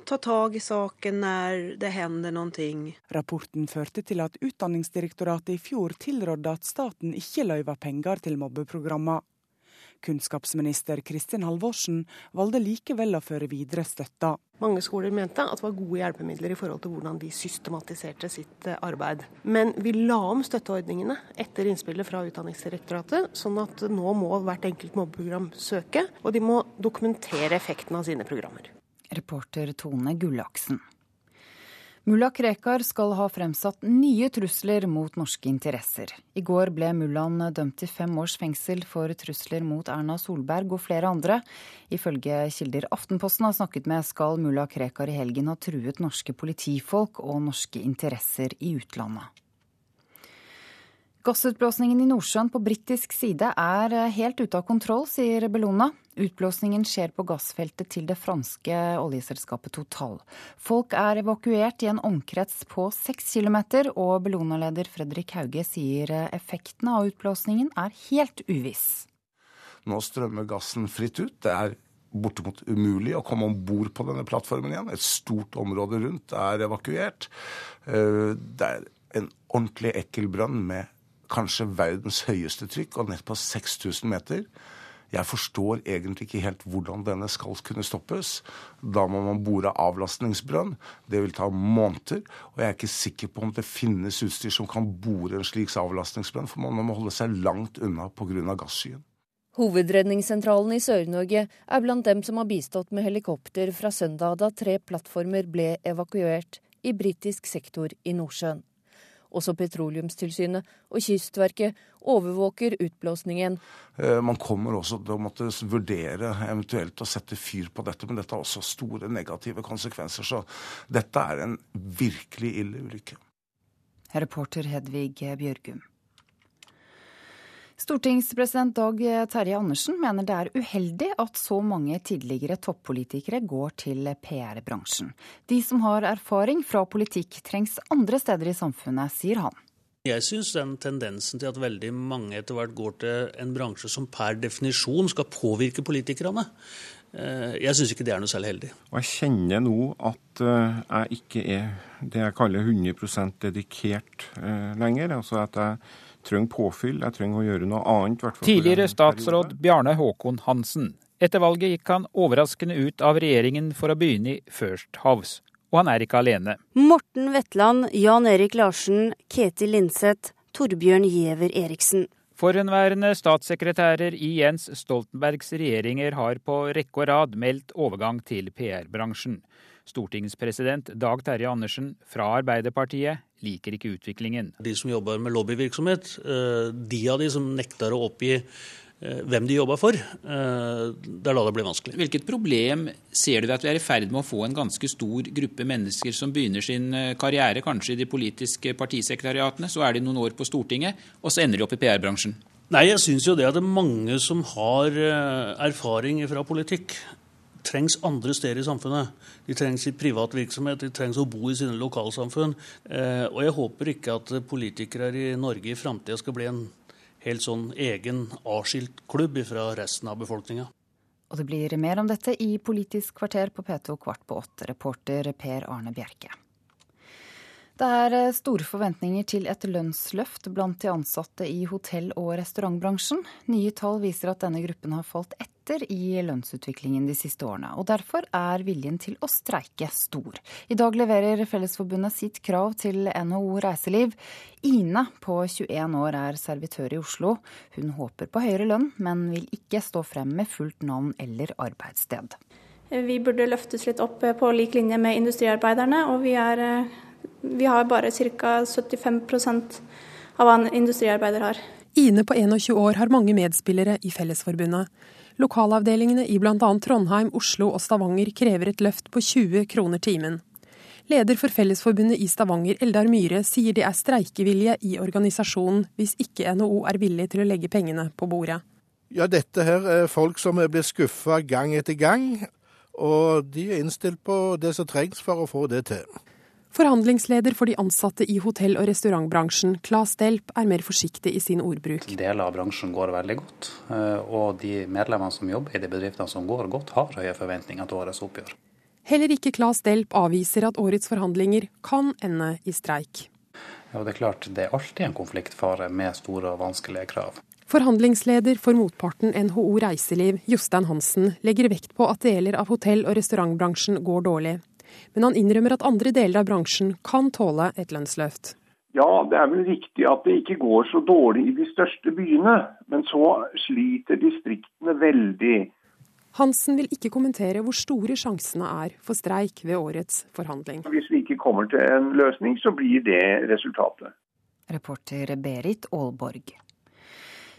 tatt tak i saken når det hender noe. Rapporten førte til at Utdanningsdirektoratet i fjor tilrådde at staten ikke løyver penger til mobbeprogrammer. Kunnskapsminister Kristin Halvorsen valgte likevel å føre videre støtta. Mange skoler mente at det var gode hjelpemidler i forhold til hvordan de systematiserte sitt eh, arbeid. Men vi la om støtteordningene etter innspillet fra Utdanningsdirektoratet, sånn at nå må hvert enkelt mobbeprogram søke, og de må dokumentere effekten av sine programmer. Reporter Tone Gullaksen. Mulla Krekar skal ha fremsatt nye trusler mot norske interesser. I går ble mullaen dømt til fem års fengsel for trusler mot Erna Solberg og flere andre. Ifølge kilder Aftenposten har snakket med, skal mulla Krekar i helgen ha truet norske politifolk og norske interesser i utlandet. Gassutblåsningen i Nordsjøen på britisk side er helt ute av kontroll, sier Bellona. Utblåsningen skjer på gassfeltet til det franske oljeselskapet Total. Folk er evakuert i en omkrets på seks kilometer, og Bellona-leder Fredrik Hauge sier effekten av utblåsningen er helt uviss. Nå strømmer gassen fritt ut. Det er bortimot umulig å komme om bord på denne plattformen igjen. Et stort område rundt er evakuert. Eh, det er en ordentlig ekkel brønn med kanskje verdens høyeste trykk, og nett på 6000 meter. Jeg forstår egentlig ikke helt hvordan denne skal kunne stoppes. Da må man bore avlastningsbrønn. Det vil ta måneder. Og jeg er ikke sikker på om det finnes utstyr som kan bore en slik avlastningsbrønn, for man må holde seg langt unna pga. gasskyen. Hovedredningssentralen i Sør-Norge er blant dem som har bistått med helikopter fra søndag da tre plattformer ble evakuert i britisk sektor i Nordsjøen. Også Petroleumstilsynet og Kystverket overvåker utblåsningen. Eh, man kommer også til å måtte vurdere eventuelt å sette fyr på dette, men dette har også store negative konsekvenser. Så dette er en virkelig ille ulykke. Reporter Hedvig Bjørgum. Stortingspresident Dag Terje Andersen mener det er uheldig at så mange tidligere toppolitikere går til PR-bransjen. De som har erfaring fra politikk trengs andre steder i samfunnet, sier han. Jeg syns den tendensen til at veldig mange etter hvert går til en bransje som per definisjon skal påvirke politikerne, eh, jeg syns ikke det er noe særlig heldig. Og jeg kjenner nå at eh, jeg ikke er det jeg kaller 100% dedikert eh, lenger. Altså at jeg trenger påfyll, jeg trenger å gjøre noe annet. Tidligere statsråd Bjarne Håkon Hansen. Etter valget gikk han overraskende ut av regjeringen for å begynne i First House. Og han er ikke alene. Morten Wetland, Jan Erik Larsen, Ketil Linseth, Torbjørn Giæver Eriksen. Forhenværende statssekretærer i Jens Stoltenbergs regjeringer har på rekke og rad meldt overgang til PR-bransjen. Stortingspresident Dag Terje Andersen fra Arbeiderpartiet liker ikke utviklingen. De som jobber med lobbyvirksomhet, eh, de av de som nekter å oppgi eh, hvem de jobber for, eh, det er da det blir vanskelig. Hvilket problem ser du ved at vi er i ferd med å få en ganske stor gruppe mennesker som begynner sin karriere kanskje i de politiske partisekretariatene, så er de noen år på Stortinget, og så ender de opp i PR-bransjen? Nei, jeg syns jo det at det er mange som har erfaring fra politikk, trengs andre steder i samfunnet. De trengs i privat virksomhet, de trengs å bo i sine lokalsamfunn. Eh, og jeg håper ikke at politikere i Norge i framtida skal bli en helt sånn egen avskilt klubb fra resten av befolkninga. Og det blir mer om dette i Politisk kvarter på P2 kvart på åtte. Reporter Per Arne Bjerke. Det er eh, store forventninger til et lønnsløft blant de ansatte i hotell- og restaurantbransjen. Nye tall viser at denne gruppen har falt etter i lønnsutviklingen de siste årene. og Derfor er viljen til å streike stor. I dag leverer Fellesforbundet sitt krav til NHO Reiseliv. Ine på 21 år er servitør i Oslo. Hun håper på høyere lønn, men vil ikke stå frem med fullt navn eller arbeidssted. Vi burde løftes litt opp på lik linje med industriarbeiderne, og vi er eh, vi har bare ca. 75 av hva en industriarbeider har. Ine på 21 år har mange medspillere i Fellesforbundet. Lokalavdelingene i bl.a. Trondheim, Oslo og Stavanger krever et løft på 20 kroner timen. Leder for Fellesforbundet i Stavanger, Eldar Myhre, sier det er streikevilje i organisasjonen hvis ikke NHO er villig til å legge pengene på bordet. Ja, dette her er folk som blir skuffa gang etter gang, og de er innstilt på det som trengs for å få det til. Forhandlingsleder for de ansatte i hotell- og restaurantbransjen, Claes Delp, er mer forsiktig i sin ordbruk. Deler av bransjen går veldig godt, eh, og de medlemmene som jobber i de bedriftene som går godt, har høye forventninger til årets oppgjør. Heller ikke Claes Delp avviser at årets forhandlinger kan ende i streik. Ja, det er klart det er alltid en konfliktfare med store og vanskelige krav. Forhandlingsleder for motparten NHO Reiseliv, Jostein Hansen, legger vekt på at deler av hotell- og restaurantbransjen går dårlig men han innrømmer at andre deler av bransjen kan tåle et lønnsløft. Ja, det er vel riktig at det ikke går så dårlig i de største byene, men så sliter distriktene veldig. Hansen vil ikke kommentere hvor store sjansene er for streik ved årets forhandling. Hvis vi ikke kommer til en løsning, så blir det resultatet. Reporter Berit Aalborg.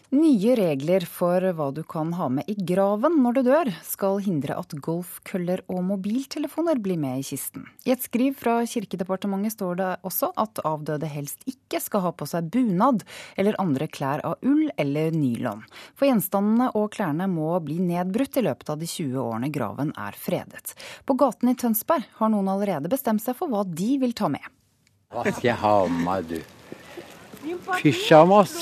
Nye regler for hva du kan ha med i graven når du dør, skal hindre at golfkøller og mobiltelefoner blir med i kisten. I et skriv fra Kirkedepartementet står det også at avdøde helst ikke skal ha på seg bunad eller andre klær av ull eller nylon. For gjenstandene og klærne må bli nedbrutt i løpet av de 20 årene graven er fredet. På gaten i Tønsberg har noen allerede bestemt seg for hva de vil ta med. Hva skal jeg ha med du? Pysjamas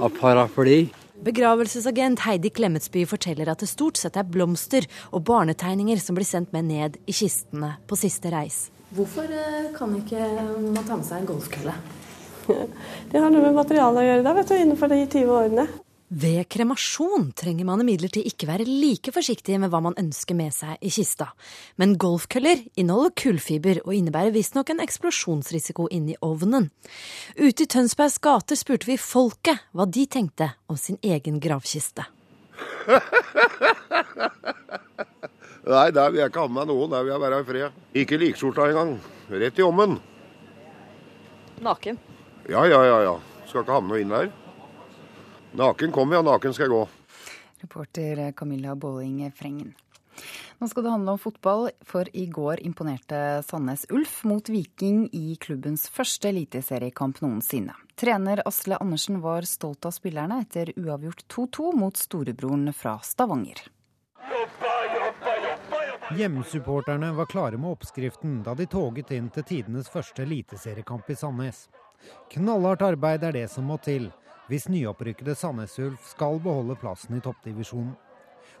og paraply. Begravelsesagent Heidi Klemetsby forteller at det stort sett er blomster og barnetegninger som blir sendt med ned i kistene på siste reis. Hvorfor eh, kan ikke man ta med seg en golfkølle? Det har noe med materialet å gjøre, da, vet du, innenfor de 20 årene. Ved kremasjon trenger man imidlertid ikke være like forsiktig med hva man ønsker med seg i kista. Men golfkøller inneholder kullfiber og innebærer visstnok en eksplosjonsrisiko inni ovnen. Ute i Tønsbergs gater spurte vi folket hva de tenkte om sin egen gravkiste. Nei, der vil jeg ikke ha med meg noen. Der vil jeg være i fred. Ikke likskjorta engang. Rett i ommen. Naken? Ja, ja, ja. ja. Skal ikke ha med noe inn der. Naken kommer jeg, naken skal jeg gå. Reporter Camilla Båling Frengen. Nå skal det handle om fotball, for i går imponerte Sandnes Ulf mot Viking i klubbens første eliteseriekamp noensinne. Trener Asle Andersen var stolt av spillerne etter uavgjort 2-2 mot storebroren fra Stavanger. Hjemmesupporterne var klare med oppskriften da de toget inn til tidenes første eliteseriekamp i Sandnes. Knallhardt arbeid er det som må til hvis nyopprykkede Sandnes Ulf skal beholde plassen i toppdivisjonen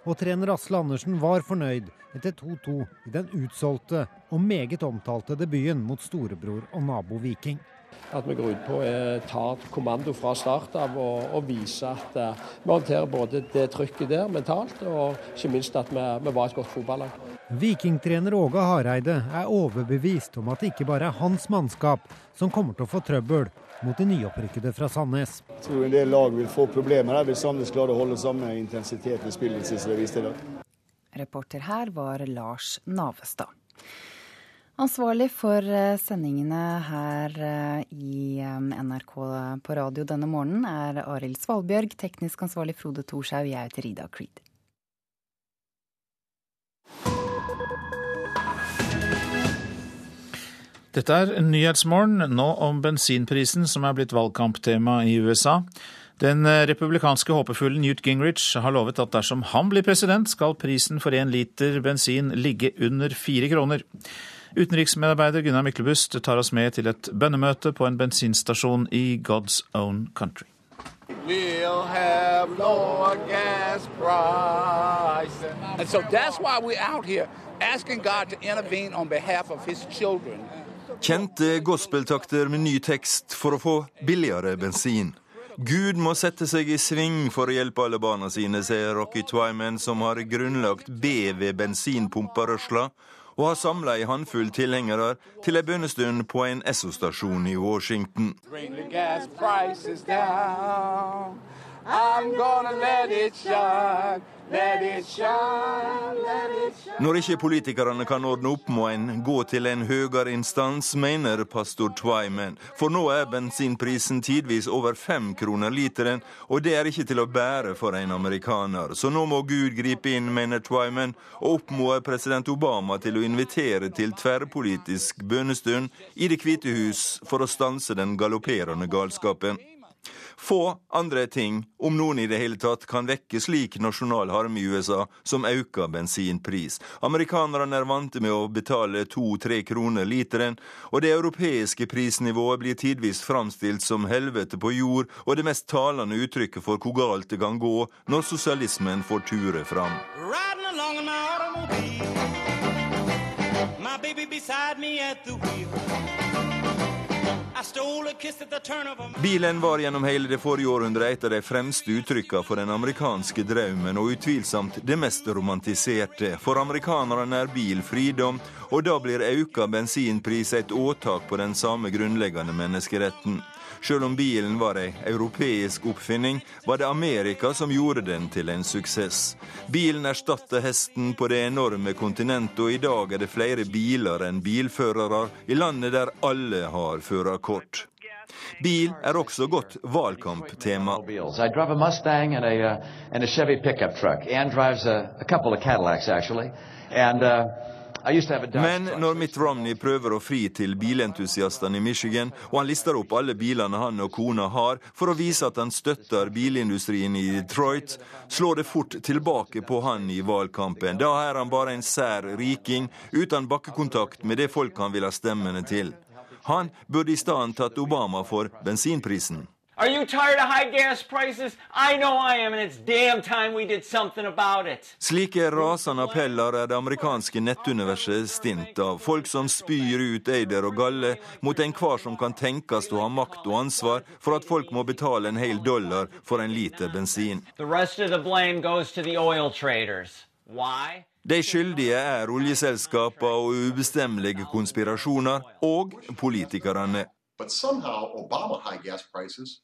og trener Asle Andersen var fornøyd etter 2-2 i den utsolgte og meget omtalte debuten mot storebror og nabo Viking. At vi går ut på å ta kommando fra start av og, og vise at uh, vi håndterer både det trykket der mentalt, og ikke minst at vi, vi var et godt fotballag. Vikingtrener Åge Hareide er overbevist om at det ikke bare er hans mannskap som kommer til å få trøbbel, mot de nyopprykkede fra Sandnes. Jeg tror en del lag vil få problemer her hvis Sandnes klarer å holde samme intensitet i spillet som de viste i dag. Reporter her var Lars Navestad. Ansvarlig for eh, sendingene her eh, i eh, NRK på radio denne morgenen er Arild Svalbjørg. Teknisk ansvarlig Frode Thorshaug. Jeg heter Rida Creed. Dette er Nyhetsmorgen, nå om bensinprisen som er blitt valgkamptema i USA. Den republikanske håpefullen Newt Gingrich har lovet at dersom han blir president, skal prisen for én liter bensin ligge under fire kroner. Utenriksmedarbeider Gunnar Myklebust tar oss med til et bønnemøte på en bensinstasjon i God's own country. We'll have lower gas prices. And so that's why we're out here asking God to intervene on behalf of his children. Kjente gospeltakter med ny tekst for å få billigere bensin. Gud må sette seg i sving for å hjelpe alle barna sine, sier Rocky Twyman, som har grunnlagt BV bensinpumperørsla, og har samla ei håndfull tilhengere til ei bønnestund på en Esso-stasjon i Washington. I'm gonna let it shine. Når ikke politikerne kan ordne opp, må en gå til en høyere instans, mener pastor Twyman. For nå er bensinprisen tidvis over fem kroner literen, og det er ikke til å bære for en amerikaner. Så nå må Gud gripe inn, mener Twyman, og oppmoder president Obama til å invitere til tverrpolitisk bønnestund i Det hvite hus for å stanse den galopperende galskapen. Få andre ting, om noen i det hele tatt, kan vekke slik nasjonal harme i USA som auka bensinpris. Amerikanerne er vante med å betale to-tre kroner literen, og det europeiske prisnivået blir tidvis framstilt som helvete på jord, og det mest talende uttrykket for hvor galt det kan gå når sosialismen får ture fram. My baby beside me at the wheel. Bilen var gjennom hele det forrige århundret et av de fremste uttrykkene for den amerikanske drømmen, og utvilsomt det mest romantiserte. For amerikanerne er bil fridom, og da blir auka bensinpris et åtak på den samme grunnleggende menneskeretten. Selv om bilen var ei europeisk oppfinning, var det Amerika som gjorde den til en suksess. Bilen erstatta hesten på det enorme kontinentet, og i dag er det flere biler enn bilførere i landet der alle har førerkort. Bil er også godt valgkamptema. Mustang and uh, men når Mitt Romney prøver å fri til bilentusiastene i Michigan, og han lister opp alle bilene han og kona har, for å vise at han støtter bilindustrien i Detroit, slår det fort tilbake på han i valgkampen. Da er han bare en sær riking uten bakkekontakt med det folk han vil ha stemmene til. Han burde i stedet tatt Obama for bensinprisen. Are you tired of high gas prices? I know I am, and it's damn time we did something about it. Slike rasende appeller er det amerikanske nettuniverset stint av. Folk som spyr ut eider og galle mot enhver som kan tenkes å ha makt og ansvar for at folk må betale en hel dollar for en liter bensin. The rest of the blame goes to the oil traders. Why? De skyldige er oljeselskaper og ubestemmelige konspirasjoner, og politikerne. But somehow Obama high gas prices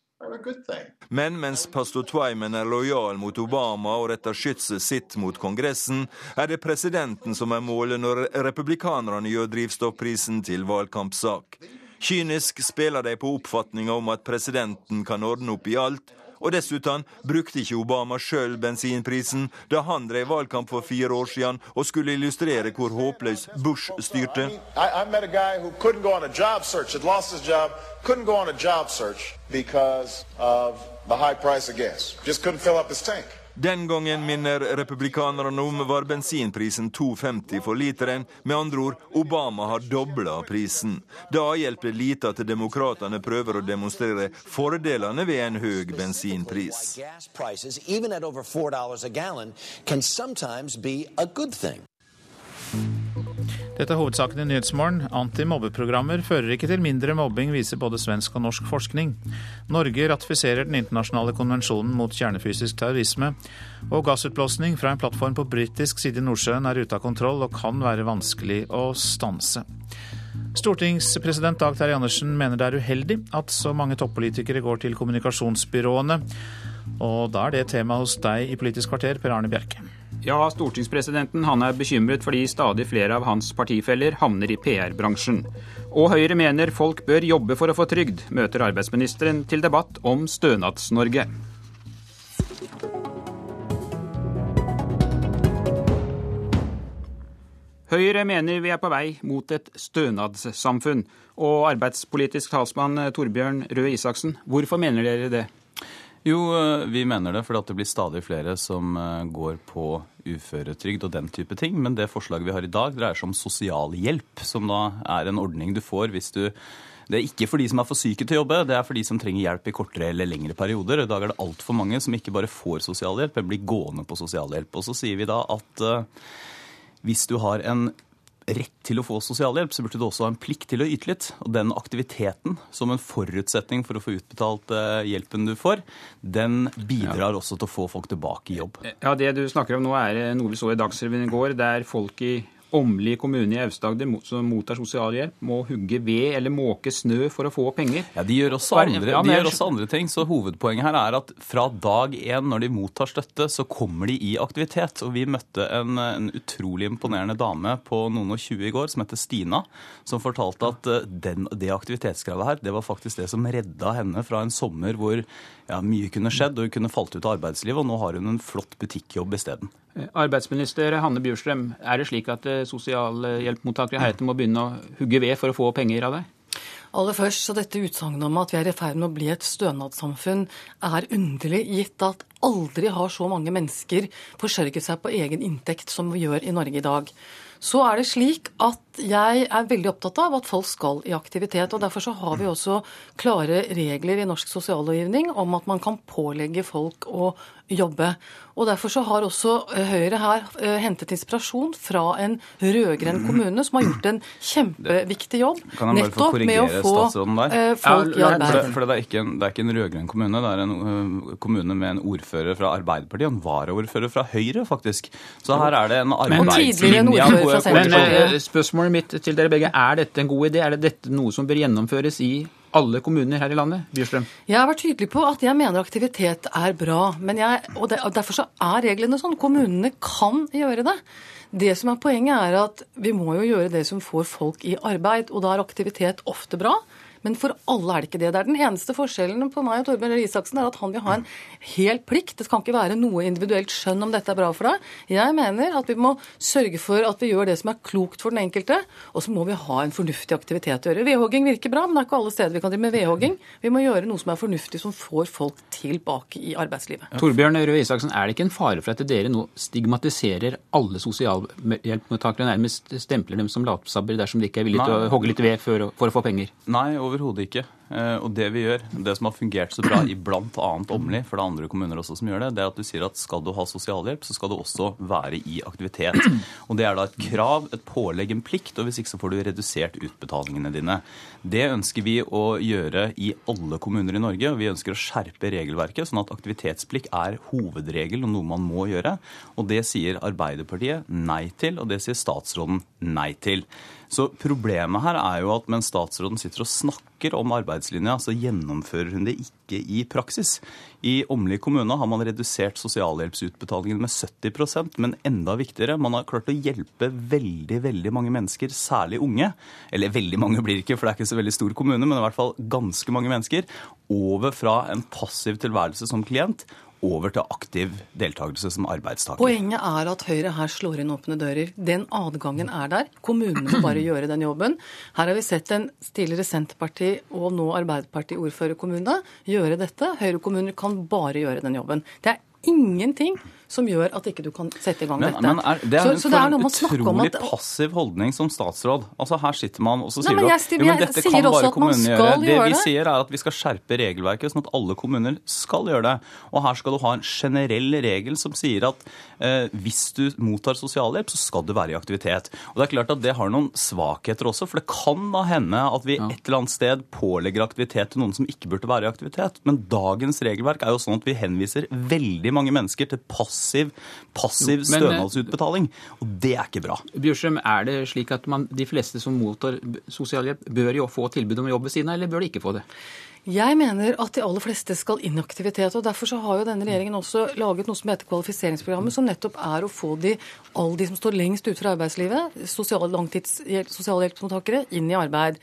men mens pastor Twyman er lojal mot Obama og retter skytset sitt mot Kongressen, er det presidenten som er målet når republikanerne gjør drivstoffprisen til valgkampsak. Kynisk spiller de på oppfatninga om at presidenten kan ordne opp i alt, Og dessuten brukte ikke Obama sjøl bensinprisen da han drev valgkamp for fire år siden og skulle illustrere hvor håpløs Bush styrte. Because of the high. Den gangen minner republikanerne om var bensinprisen 2,50 for literen. Med andre ord, Obama har dobla prisen. Da hjelper det lite at demokratene prøver å demonstrere fordelene ved en høy bensinpris. Dette er hovedsaken i Nyhetsmorgen. Antimobbeprogrammer fører ikke til mindre mobbing, viser både svensk og norsk forskning. Norge ratifiserer den internasjonale konvensjonen mot kjernefysisk terrorisme. Og gassutblåsning fra en plattform på britisk side i Nordsjøen er ute av kontroll og kan være vanskelig å stanse. Stortingspresident Dag Terje Andersen mener det er uheldig at så mange toppolitikere går til kommunikasjonsbyråene. Og da er det tema hos deg i Politisk kvarter, Per Arne Bjerke. Ja, stortingspresidenten han er bekymret fordi stadig flere av hans partifeller havner i PR-bransjen. Og Høyre mener folk bør jobbe for å få trygd, møter arbeidsministeren til debatt om Stønads-Norge. Høyre mener vi er på vei mot et stønadssamfunn. Og arbeidspolitisk talsmann Torbjørn Røe Isaksen, hvorfor mener dere det? Jo, eh, vi mener det for det blir stadig flere som eh, går på uføretrygd og den type ting. Men det forslaget vi har i dag, dreier seg om sosialhjelp, som da er en ordning du får hvis du det er ikke for de som er for syke til å jobbe, det er for de som trenger hjelp i kortere eller lengre perioder. I dag er det altfor mange som ikke bare får sosialhjelp, men blir gående på sosialhjelp. Og så sier vi da at uh, hvis du har en rett til å få sosialhjelp, så burde du også ha en plikt til å yte litt. Og den aktiviteten som en forutsetning for å få utbetalt eh, hjelpen du får, den bidrar også til å få folk tilbake i jobb. Ja, Det du snakker om nå er noe vi så i Dagsrevyen i går, der folk i Åmli kommune i Aust-Agder som mottar sosialhjelp, må hugge ved eller måke snø for å få penger. Ja, De gjør også andre, de gjør også andre ting. Så hovedpoenget her er at fra dag én når de mottar støtte, så kommer de i aktivitet. Og vi møtte en, en utrolig imponerende dame på noen og tjue i går som heter Stina, som fortalte at eh, den, det aktivitetskravet her, det var faktisk det som redda henne fra en sommer hvor ja, mye kunne skjedd og hun kunne falt ut av arbeidslivet, og nå har hun en flott butikkjobb isteden. Arbeidsminister Hanne Bjurstrøm, er det slik at eh, sosialhjelpmottakere heretter må begynne å hugge ved for å få penger av deg? Aller først, så Dette utsagnet om at vi er i ferd med å bli et stønadssamfunn, er underlig, gitt at aldri har så mange mennesker forsørget seg på egen inntekt som vi gjør i Norge i dag. Så er det slik at jeg er veldig opptatt av at folk skal i aktivitet. og Derfor så har vi også klare regler i norsk sosiallovgivning om at man kan pålegge folk å jobbe. Og Derfor så har også eh, Høyre her eh, hentet inspirasjon fra en rød-grønn kommune som har gjort en kjempeviktig jobb nettopp med å få eh, folk i arbeid. For, for det, er ikke en, det er ikke en rød-grønn kommune, det er en uh, kommune med en ordfører fra Arbeiderpartiet og en varaordfører fra Høyre, faktisk. Så her er det en arbeidslinje. Men spørsmålet mitt til dere begge, er dette en god idé? Er det dette noe som bør gjennomføres i alle kommuner her i landet? Bjørstrøm? Jeg har vært tydelig på at jeg mener aktivitet er bra. Jeg, og, og Derfor så er reglene sånn. Kommunene kan gjøre det. Det som er Poenget er at vi må jo gjøre det som får folk i arbeid. Og da er aktivitet ofte bra. Men for alle er det ikke det. Det er den eneste forskjellen på meg og Torbjørn Røe Isaksen er at han vil ha en hel plikt. Det kan ikke være noe individuelt skjønn om dette er bra for deg. Jeg mener at vi må sørge for at vi gjør det som er klokt for den enkelte, og så må vi ha en fornuftig aktivitet å gjøre. Vedhogging virker bra, men det er ikke alle steder vi kan drive med vedhogging. Vi må gjøre noe som er fornuftig, som får folk tilbake i arbeidslivet. Torbjørn Røe Isaksen, er det ikke en fare for at dere nå stigmatiserer alle sosialhjelpmottakere, nærmest stempler dem som latsabber dersom de ikke er villige til å hogge litt ved for å, for å få penger? Nei, overhodet ikke. Eh, og det vi gjør, det som har fungert så bra i bl.a. Åmli, for det er andre kommuner også som gjør det, det er at du sier at skal du ha sosialhjelp, så skal du også være i aktivitet. Og det er da et krav, et pålegg, en plikt, og hvis ikke så får du redusert utbetalingene dine. Det ønsker vi å gjøre i alle kommuner i Norge, og vi ønsker å skjerpe regelverket, sånn at aktivitetsplikt er hovedregel og noe man må gjøre. Og det sier Arbeiderpartiet nei til, og det sier statsråden nei til. Så problemet her er jo at mens statsråden sitter og snakker om arbeidslinja, så gjennomfører hun det ikke i praksis. I Åmli kommune har man redusert sosialhjelpsutbetalingen med 70% men enda viktigere, man har klart å hjelpe veldig veldig mange mennesker, særlig unge. Eller veldig mange blir ikke, for det er ikke så veldig stor kommune, men i hvert fall ganske mange mennesker. Over fra en passiv tilværelse som klient over til aktiv deltakelse som arbeidstaker. Poenget er at Høyre her slår inn åpne dører. Den adgangen er der. Kommunene må bare gjøre den jobben. Her har vi sett en tidligere Senterparti- og nå Arbeiderparti-ordførerkommune gjøre dette. Høyre-kommuner kan bare gjøre den jobben. Det er ingenting som gjør at ikke du kan sette i gang men, dette. Men er, det er så, en så det er noe med å snakke om utrolig passiv holdning som statsråd. Altså Her sitter man og så Nei, sier men du jeg at jo, men dette kan bare at kommunene gjøre. Det vi det. sier er at vi skal skjerpe regelverket sånn at alle kommuner skal gjøre det. Og her skal du ha en generell regel som sier at eh, hvis du mottar sosialhjelp, så skal du være i aktivitet. Og det er klart at det har noen svakheter også, for det kan da hende at vi et eller annet sted pålegger aktivitet til noen som ikke burde være i aktivitet. Men dagens regelverk er jo sånn at vi henviser veldig mange mennesker til passiv, passiv Jo, men, eh, stønadsutbetaling. Og det er ikke bra. Bjørsem, er det slik at man, de fleste som mottar sosialhjelp, bør jo få tilbud om jobb ved siden av, eller bør de ikke få det? Jeg mener at de aller fleste skal inn i aktivitet. og Derfor så har jo denne regjeringen også laget noe som heter kvalifiseringsprogrammet, som nettopp er å få de, alle de som står lengst ute fra arbeidslivet, sosial, langtids, sosialhjelpsmottakere, inn i arbeid.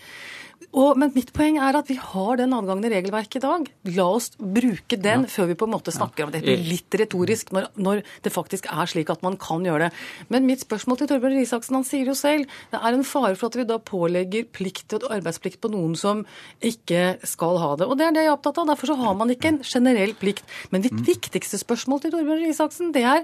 Og, men mitt poeng er at vi har den adgangen i regelverket i dag. La oss bruke den før vi på en måte snakker om det. Det blir litt retorisk når, når det faktisk er slik at man kan gjøre det. Men mitt spørsmål til Torbjørn Risaksen, han sier jo selv det er en fare for at vi da pålegger plikt og arbeidsplikt på noen som ikke skal ha det. Og det er det jeg er opptatt av. Derfor så har man ikke en generell plikt. Men mitt viktigste spørsmål til Torbjørn Risaksen, det er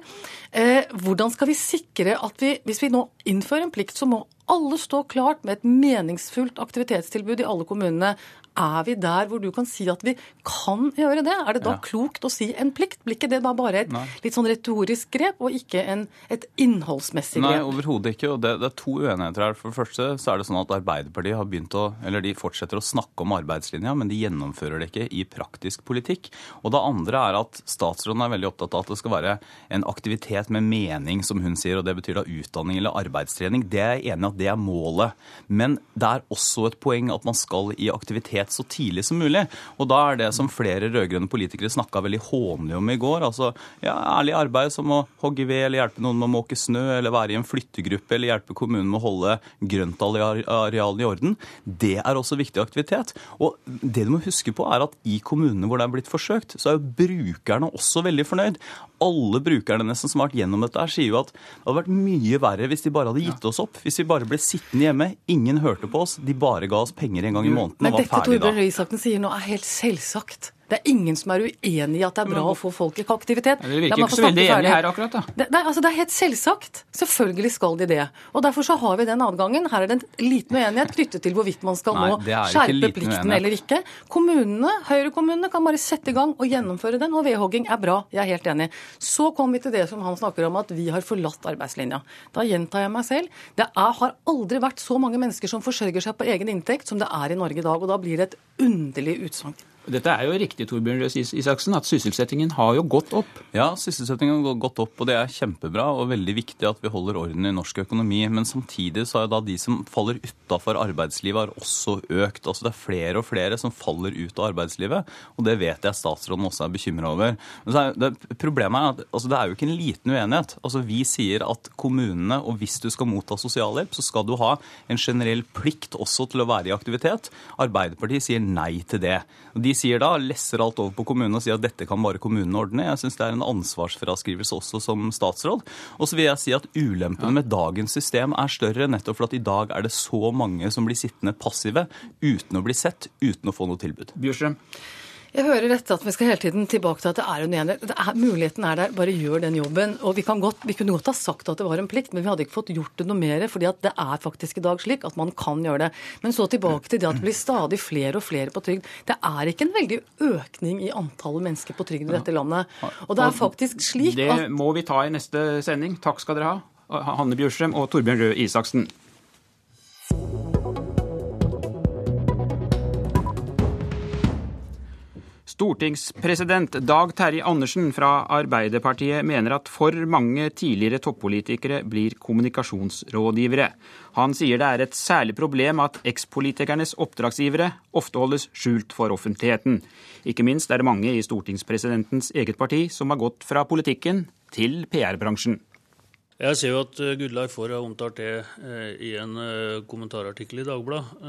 eh, hvordan skal vi sikre at vi, hvis vi nå innfører en plikt, så må alle stå klart med et meningsfullt aktivitetstilbud i alle kommunene. Er vi der hvor du kan si at vi kan gjøre det? Er det da Ja. klokt å si en plikt? Blir ikke det da bare et Nei. litt sånn retorisk grep, og ikke en, et innholdsmessig grep? Nei, overhodet ikke. og det, det er to uenigheter her. For det første så er det sånn at Arbeiderpartiet har begynt å, eller de fortsetter å snakke om arbeidslinja, men de gjennomfører det ikke i praktisk politikk. Og det andre er at statsråden er veldig opptatt av at det skal være en aktivitet med mening, som hun sier, og det betyr da utdanning eller arbeidstrening. Det er jeg enig i at det er målet. Men det er også et poeng at man skal i aktivitet så tidlig som mulig. Og da er det som flere rød-grønne politikere snakka veldig hånlig om i går, altså ja, ærlig arbeid som å hogge ved eller hjelpe noen med å måke snø, eller være i en flyttegruppe eller hjelpe kommunen med å holde grøntarealene i orden, det er også viktig aktivitet. Og det du må huske på er at i kommunene hvor det er blitt forsøkt, så er jo brukerne også veldig fornøyd. Alle brukerne nesten som har vært gjennom dette her, sier jo at det hadde vært mye verre hvis de bare hadde gitt oss opp. Hvis vi bare ble sittende hjemme, ingen hørte på oss, de bare ga oss penger en gang i måneden og var dette ferdig da. Torbjørn Røe Isaksen sier nå er helt selvsagt. Det er ingen som er uenig i at det er bra å få folk i aktivitet. Det virker ikke så veldig enig her akkurat, da. Det, det, altså, det er helt selvsagt. Selvfølgelig skal de det. Og Derfor så har vi den adgangen. Her er det en liten uenighet knyttet til hvorvidt man skal Nei, nå er skjerpe plikten uenighet. eller ikke. Kommunene, Høyre-kommunene kan bare sette i gang og gjennomføre den, og vedhogging er bra. Jeg er helt enig. Så kom vi til det som han snakker om, at vi har forlatt arbeidslinja. Da gjentar jeg meg selv. Det er, har aldri vært så mange mennesker som forsørger seg på egen inntekt som det er i Norge i dag. Og da blir det et underlig utsagn. Dette er jo riktig, Torbjørn Røe Isaksen, at sysselsettingen har jo gått opp. Ja, sysselsettingen har gått opp, og det er kjempebra og veldig viktig at vi holder orden i norsk økonomi. Men samtidig så er da de som faller utafor arbeidslivet, har også økt. Altså det er flere og flere som faller ut av arbeidslivet, og det vet jeg statsråden også er bekymra over. Er det, problemet er at altså det er jo ikke en liten uenighet. Altså Vi sier at kommunene, og hvis du skal motta sosialhjelp, så skal du ha en generell plikt også til å være i aktivitet. Arbeiderpartiet sier nei til det. De sier da, lesser alt over på kommunene og sier at dette kan bare kommunene ordne. Jeg syns det er en ansvarsfraskrivelse også som statsråd. Og så vil jeg si at ulempene med dagens system er større, nettopp for at i dag er det så mange som blir sittende passive uten å bli sett, uten å få noe tilbud. Bjørstrøm? Jeg hører dette at vi skal hele tiden tilbake til at det er en enighet. Er, muligheten er der, bare gjør den jobben. Og vi, kan godt, vi kunne godt ha sagt at det var en plikt, men vi hadde ikke fått gjort det noe mer. fordi at det er faktisk i dag slik at man kan gjøre det. Men så tilbake til det at det blir stadig flere og flere på trygd. Det er ikke en veldig økning i antallet mennesker på trygd i dette landet. Og det er faktisk slik at Det må vi ta i neste sending. Takk skal dere ha. Hanne Bjørstrøm og Torbjørn Røe Isaksen. Stortingspresident Dag Terje Andersen fra Arbeiderpartiet mener at for mange tidligere toppolitikere blir kommunikasjonsrådgivere. Han sier det er et særlig problem at ekspolitikernes oppdragsgivere ofte holdes skjult for offentligheten. Ikke minst er det mange i stortingspresidentens eget parti som har gått fra politikken til PR-bransjen. Jeg ser jo at eh, Gudleif Fohr har omtalt det eh, i en eh, kommentarartikkel i Dagbladet,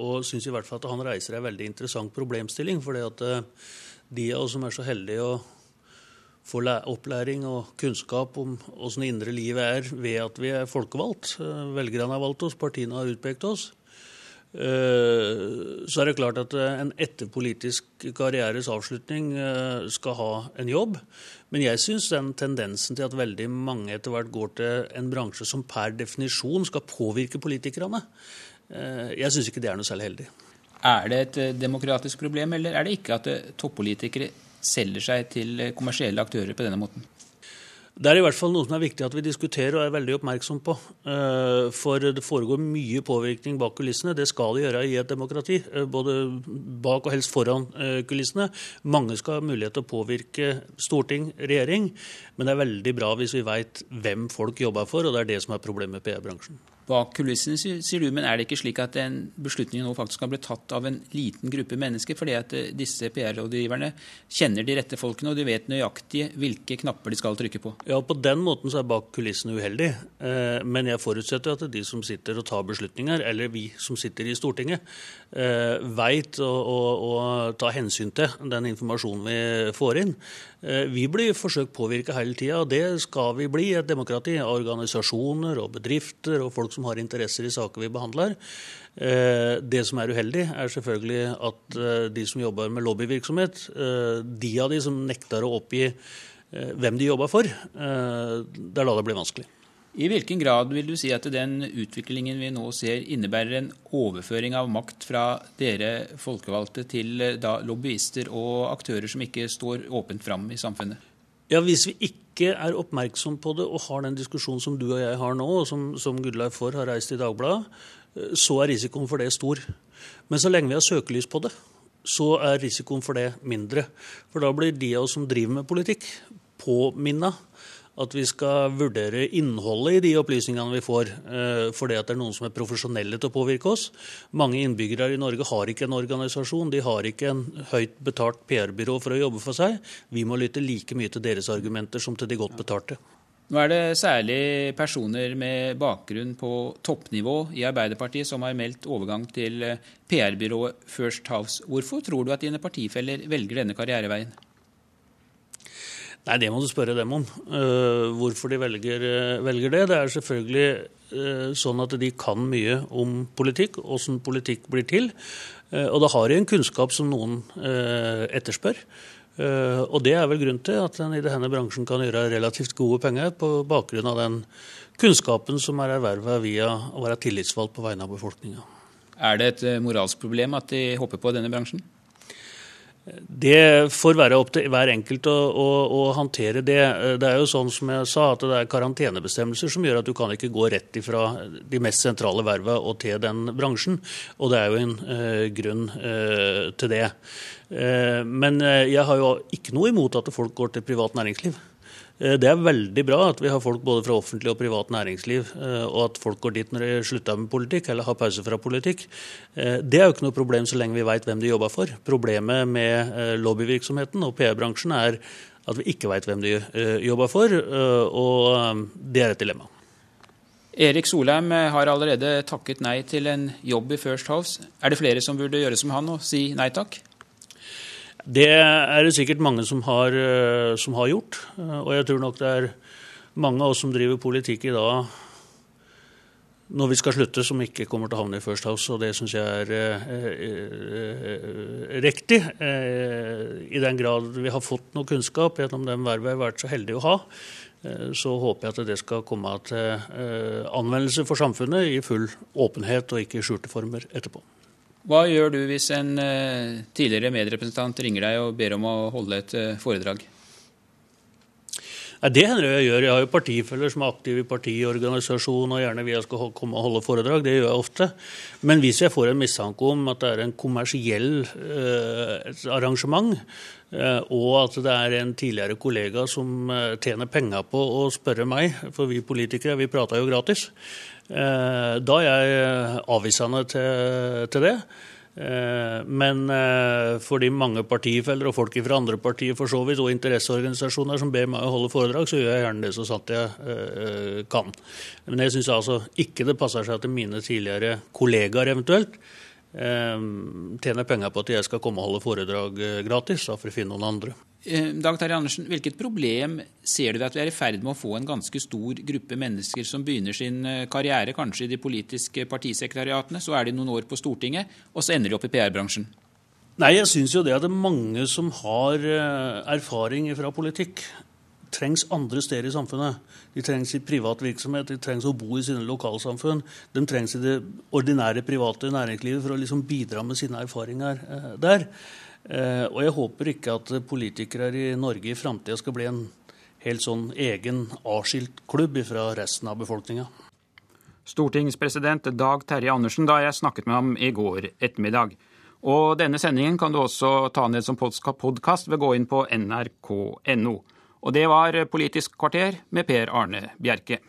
og syns i hvert fall at han reiser en veldig interessant problemstilling. fordi at de av oss som er så heldige å få opplæring og kunnskap om åssen det indre livet er ved at vi er folkevalgt, velgerne har valgt oss, partiene har utpekt oss, så er det klart at eh, en etter politisk karrieres avslutning eh, skal ha en jobb. Men jeg syns den tendensen til at veldig mange etter hvert går til en bransje som per definisjon skal påvirke politikerne, jeg syns ikke det er noe særlig heldig. Er det et demokratisk problem, eller er det ikke at toppolitikere selger seg til kommersielle aktører på denne måten? Det er i hvert fall noe som er viktig at vi diskuterer og er veldig oppmerksom på. Eh, for det foregår mye påvirkning bak kulissene. Det skal det gjøre i et demokrati. Eh, både bak og helst foran eh, kulissene. Mange skal ha mulighet til å påvirke storting, regjering. Men det er veldig bra hvis vi veit hvem folk jobber for, og det er det som er problemet med PR-bransjen bak kulissene, sier du. Men er det ikke slik at en beslutning nå faktisk kan bli tatt av en liten gruppe mennesker? Fordi at eh, disse PR-rådgiverne kjenner de rette folkene, og de vet nøyaktig hvilke knapper de skal trykke på? Ja, på den måten så er bak kulissene uheldig. Eh, men jeg forutsetter at de som sitter og tar beslutninger, eller vi som sitter i Stortinget, veit å, å, å ta hensyn til den informasjonen vi får inn. Vi blir forsøkt påvirka hele tida, og det skal vi bli i et demokrati. Av organisasjoner og bedrifter og folk som har interesser i saker vi behandler. Eh, det som er uheldig, er selvfølgelig at eh, de som jobber med lobbyvirksomhet, eh, de av de som nekter å oppgi hvem de jobber for, det er da det blir vanskelig. I hvilken grad vil du si at den utviklingen vi nå ser, innebærer en overføring av makt fra dere folkevalgte til da, lobbyister og aktører som ikke står åpent fram i samfunnet? Ja, Hvis vi ikke er oppmerksom på det og har den diskusjonen som du og jeg har nå, og som, som Gudleif Forr har reist i Dagbladet, eh, så er risikoen for det stor. Men så lenge vi har søkelys på det, så er risikoen for det mindre. For da blir de av oss som driver med politikk, påminna at vi skal vurdere innholdet i de opplysningene vi får, eh, fordi at det er noen som er profesjonelle til å påvirke oss. Mange innbyggere i Norge har ikke en organisasjon, de har ikke en høyt betalt PR-byrå for å jobbe for seg. Vi må lytte like mye til deres argumenter som til de godt betalte. Nå er det særlig personer med bakgrunn på toppnivå i Arbeiderpartiet som har meldt overgang til PR-byrået First House. Hvorfor tror du at dine partifeller velger denne karriereveien? Nei, Det må du spørre dem om. Uh, hvorfor de velger, uh, velger, det. Det er selvfølgelig uh, sånn at de kan mye om politikk, åssen politikk blir til. og da har de en kunnskap som noen etterspør. og det er vel grunnen til at en i denne bransjen kan gjøre relativt gode penger på bakgrunn av den kunnskapen som er erverva via å være tillitsvalgt på vegne av befolkninga. Er det et moralsk problem at de hopper på denne bransjen? Det får være opp til hver enkelt å, å, å, håndtere det. Det er jo sånn som jeg sa, at det er karantenebestemmelser som gjør at du kan ikke gå rett ifra de mest sentrale verva og til den bransjen. Og det er jo en eh, grunn eh, til det. Eh, men eh, jeg har jo ikke noe imot at folk går til privat næringsliv. Eh, det er veldig bra at vi har folk både fra offentlig og privat næringsliv, eh, og at folk går dit når de slutter med politikk eller har pause fra politikk. Eh, det er jo ikke noe problem så lenge vi veit hvem de jobber for. Problemet med lobbyvirksomheten og PR-bransjen er at vi ikke veit hvem de jobber for, og det er et dilemma. Erik Solheim har allerede takket nei til en jobb i First House. Er det flere som burde gjøre som han og si nei takk? Det er det sikkert mange som har, eh, som har, gjort. Eh, og jeg tror nok det er mange av oss som driver politikk i dag når vi skal slutte, som ikke kommer til å havne i First House. Og det syns jeg er eh, eh, riktig. Eh, I den grad vi har fått noe kunnskap gjennom den vervet jeg har vært så heldig å ha, eh, så håper jeg at det skal komme til anvendelse for samfunnet i full åpenhet og ikke i skjulte former etterpå. Hva gjør du hvis en uh, tidligere medrepresentant ringer deg og ber om å holde et uh, foredrag? Det hender jeg gjør. Jeg har jo partifeller som er aktive i partiorganisasjon og gjerne vil jeg skal komme og holde foredrag. Det gjør jeg ofte. Men hvis jeg får en mistanke om at det er en kommersiell eh, arrangement, eh, og at det er en tidligere kollega som eh, tjener penger på å spørre meg, for vi politikere vi prater jo gratis, eh, da er jeg avvisende til, til det. Eh, men fordi mange partifeller og folk fra andre partier for så vidt, og interesseorganisasjoner som ber meg å holde foredrag, så gjør jeg gjerne det så sant jeg eh, kan. Men jeg syns altså ikke det passer seg til mine tidligere kollegaer eventuelt tjener penger på at jeg skal komme og holde foredrag gratis, da for å finne noen andre. Eh, Dag Terje Andersen, Hvilket problem ser du ved at vi er i ferd med å få en ganske stor gruppe mennesker som begynner sin eh, karriere kanskje i de politiske partisekretariatene, så er de noen år på Stortinget, og så ender de opp i PR-bransjen? Nei, jeg syns jo det at det er mange som har eh, erfaring fra politikk, trengs andre steder i samfunnet. De trengs i privat virksomhet, de trengs å bo i sine lokalsamfunn. De trengs i det ordinære private næringslivet for å liksom bidra med sine erfaringer der. Eh, og jeg håper ikke at politikere i Norge i framtida skal bli en helt sånn egen avskilt klubb fra resten av befolkninga. Stortingspresident Dag Terje Andersen da jeg snakket med ham i går ettermiddag. Og denne sendingen kan du også ta ned som podkast ved å gå inn på nrk.no. Og det var Politisk kvarter med Per Arne Bjerke.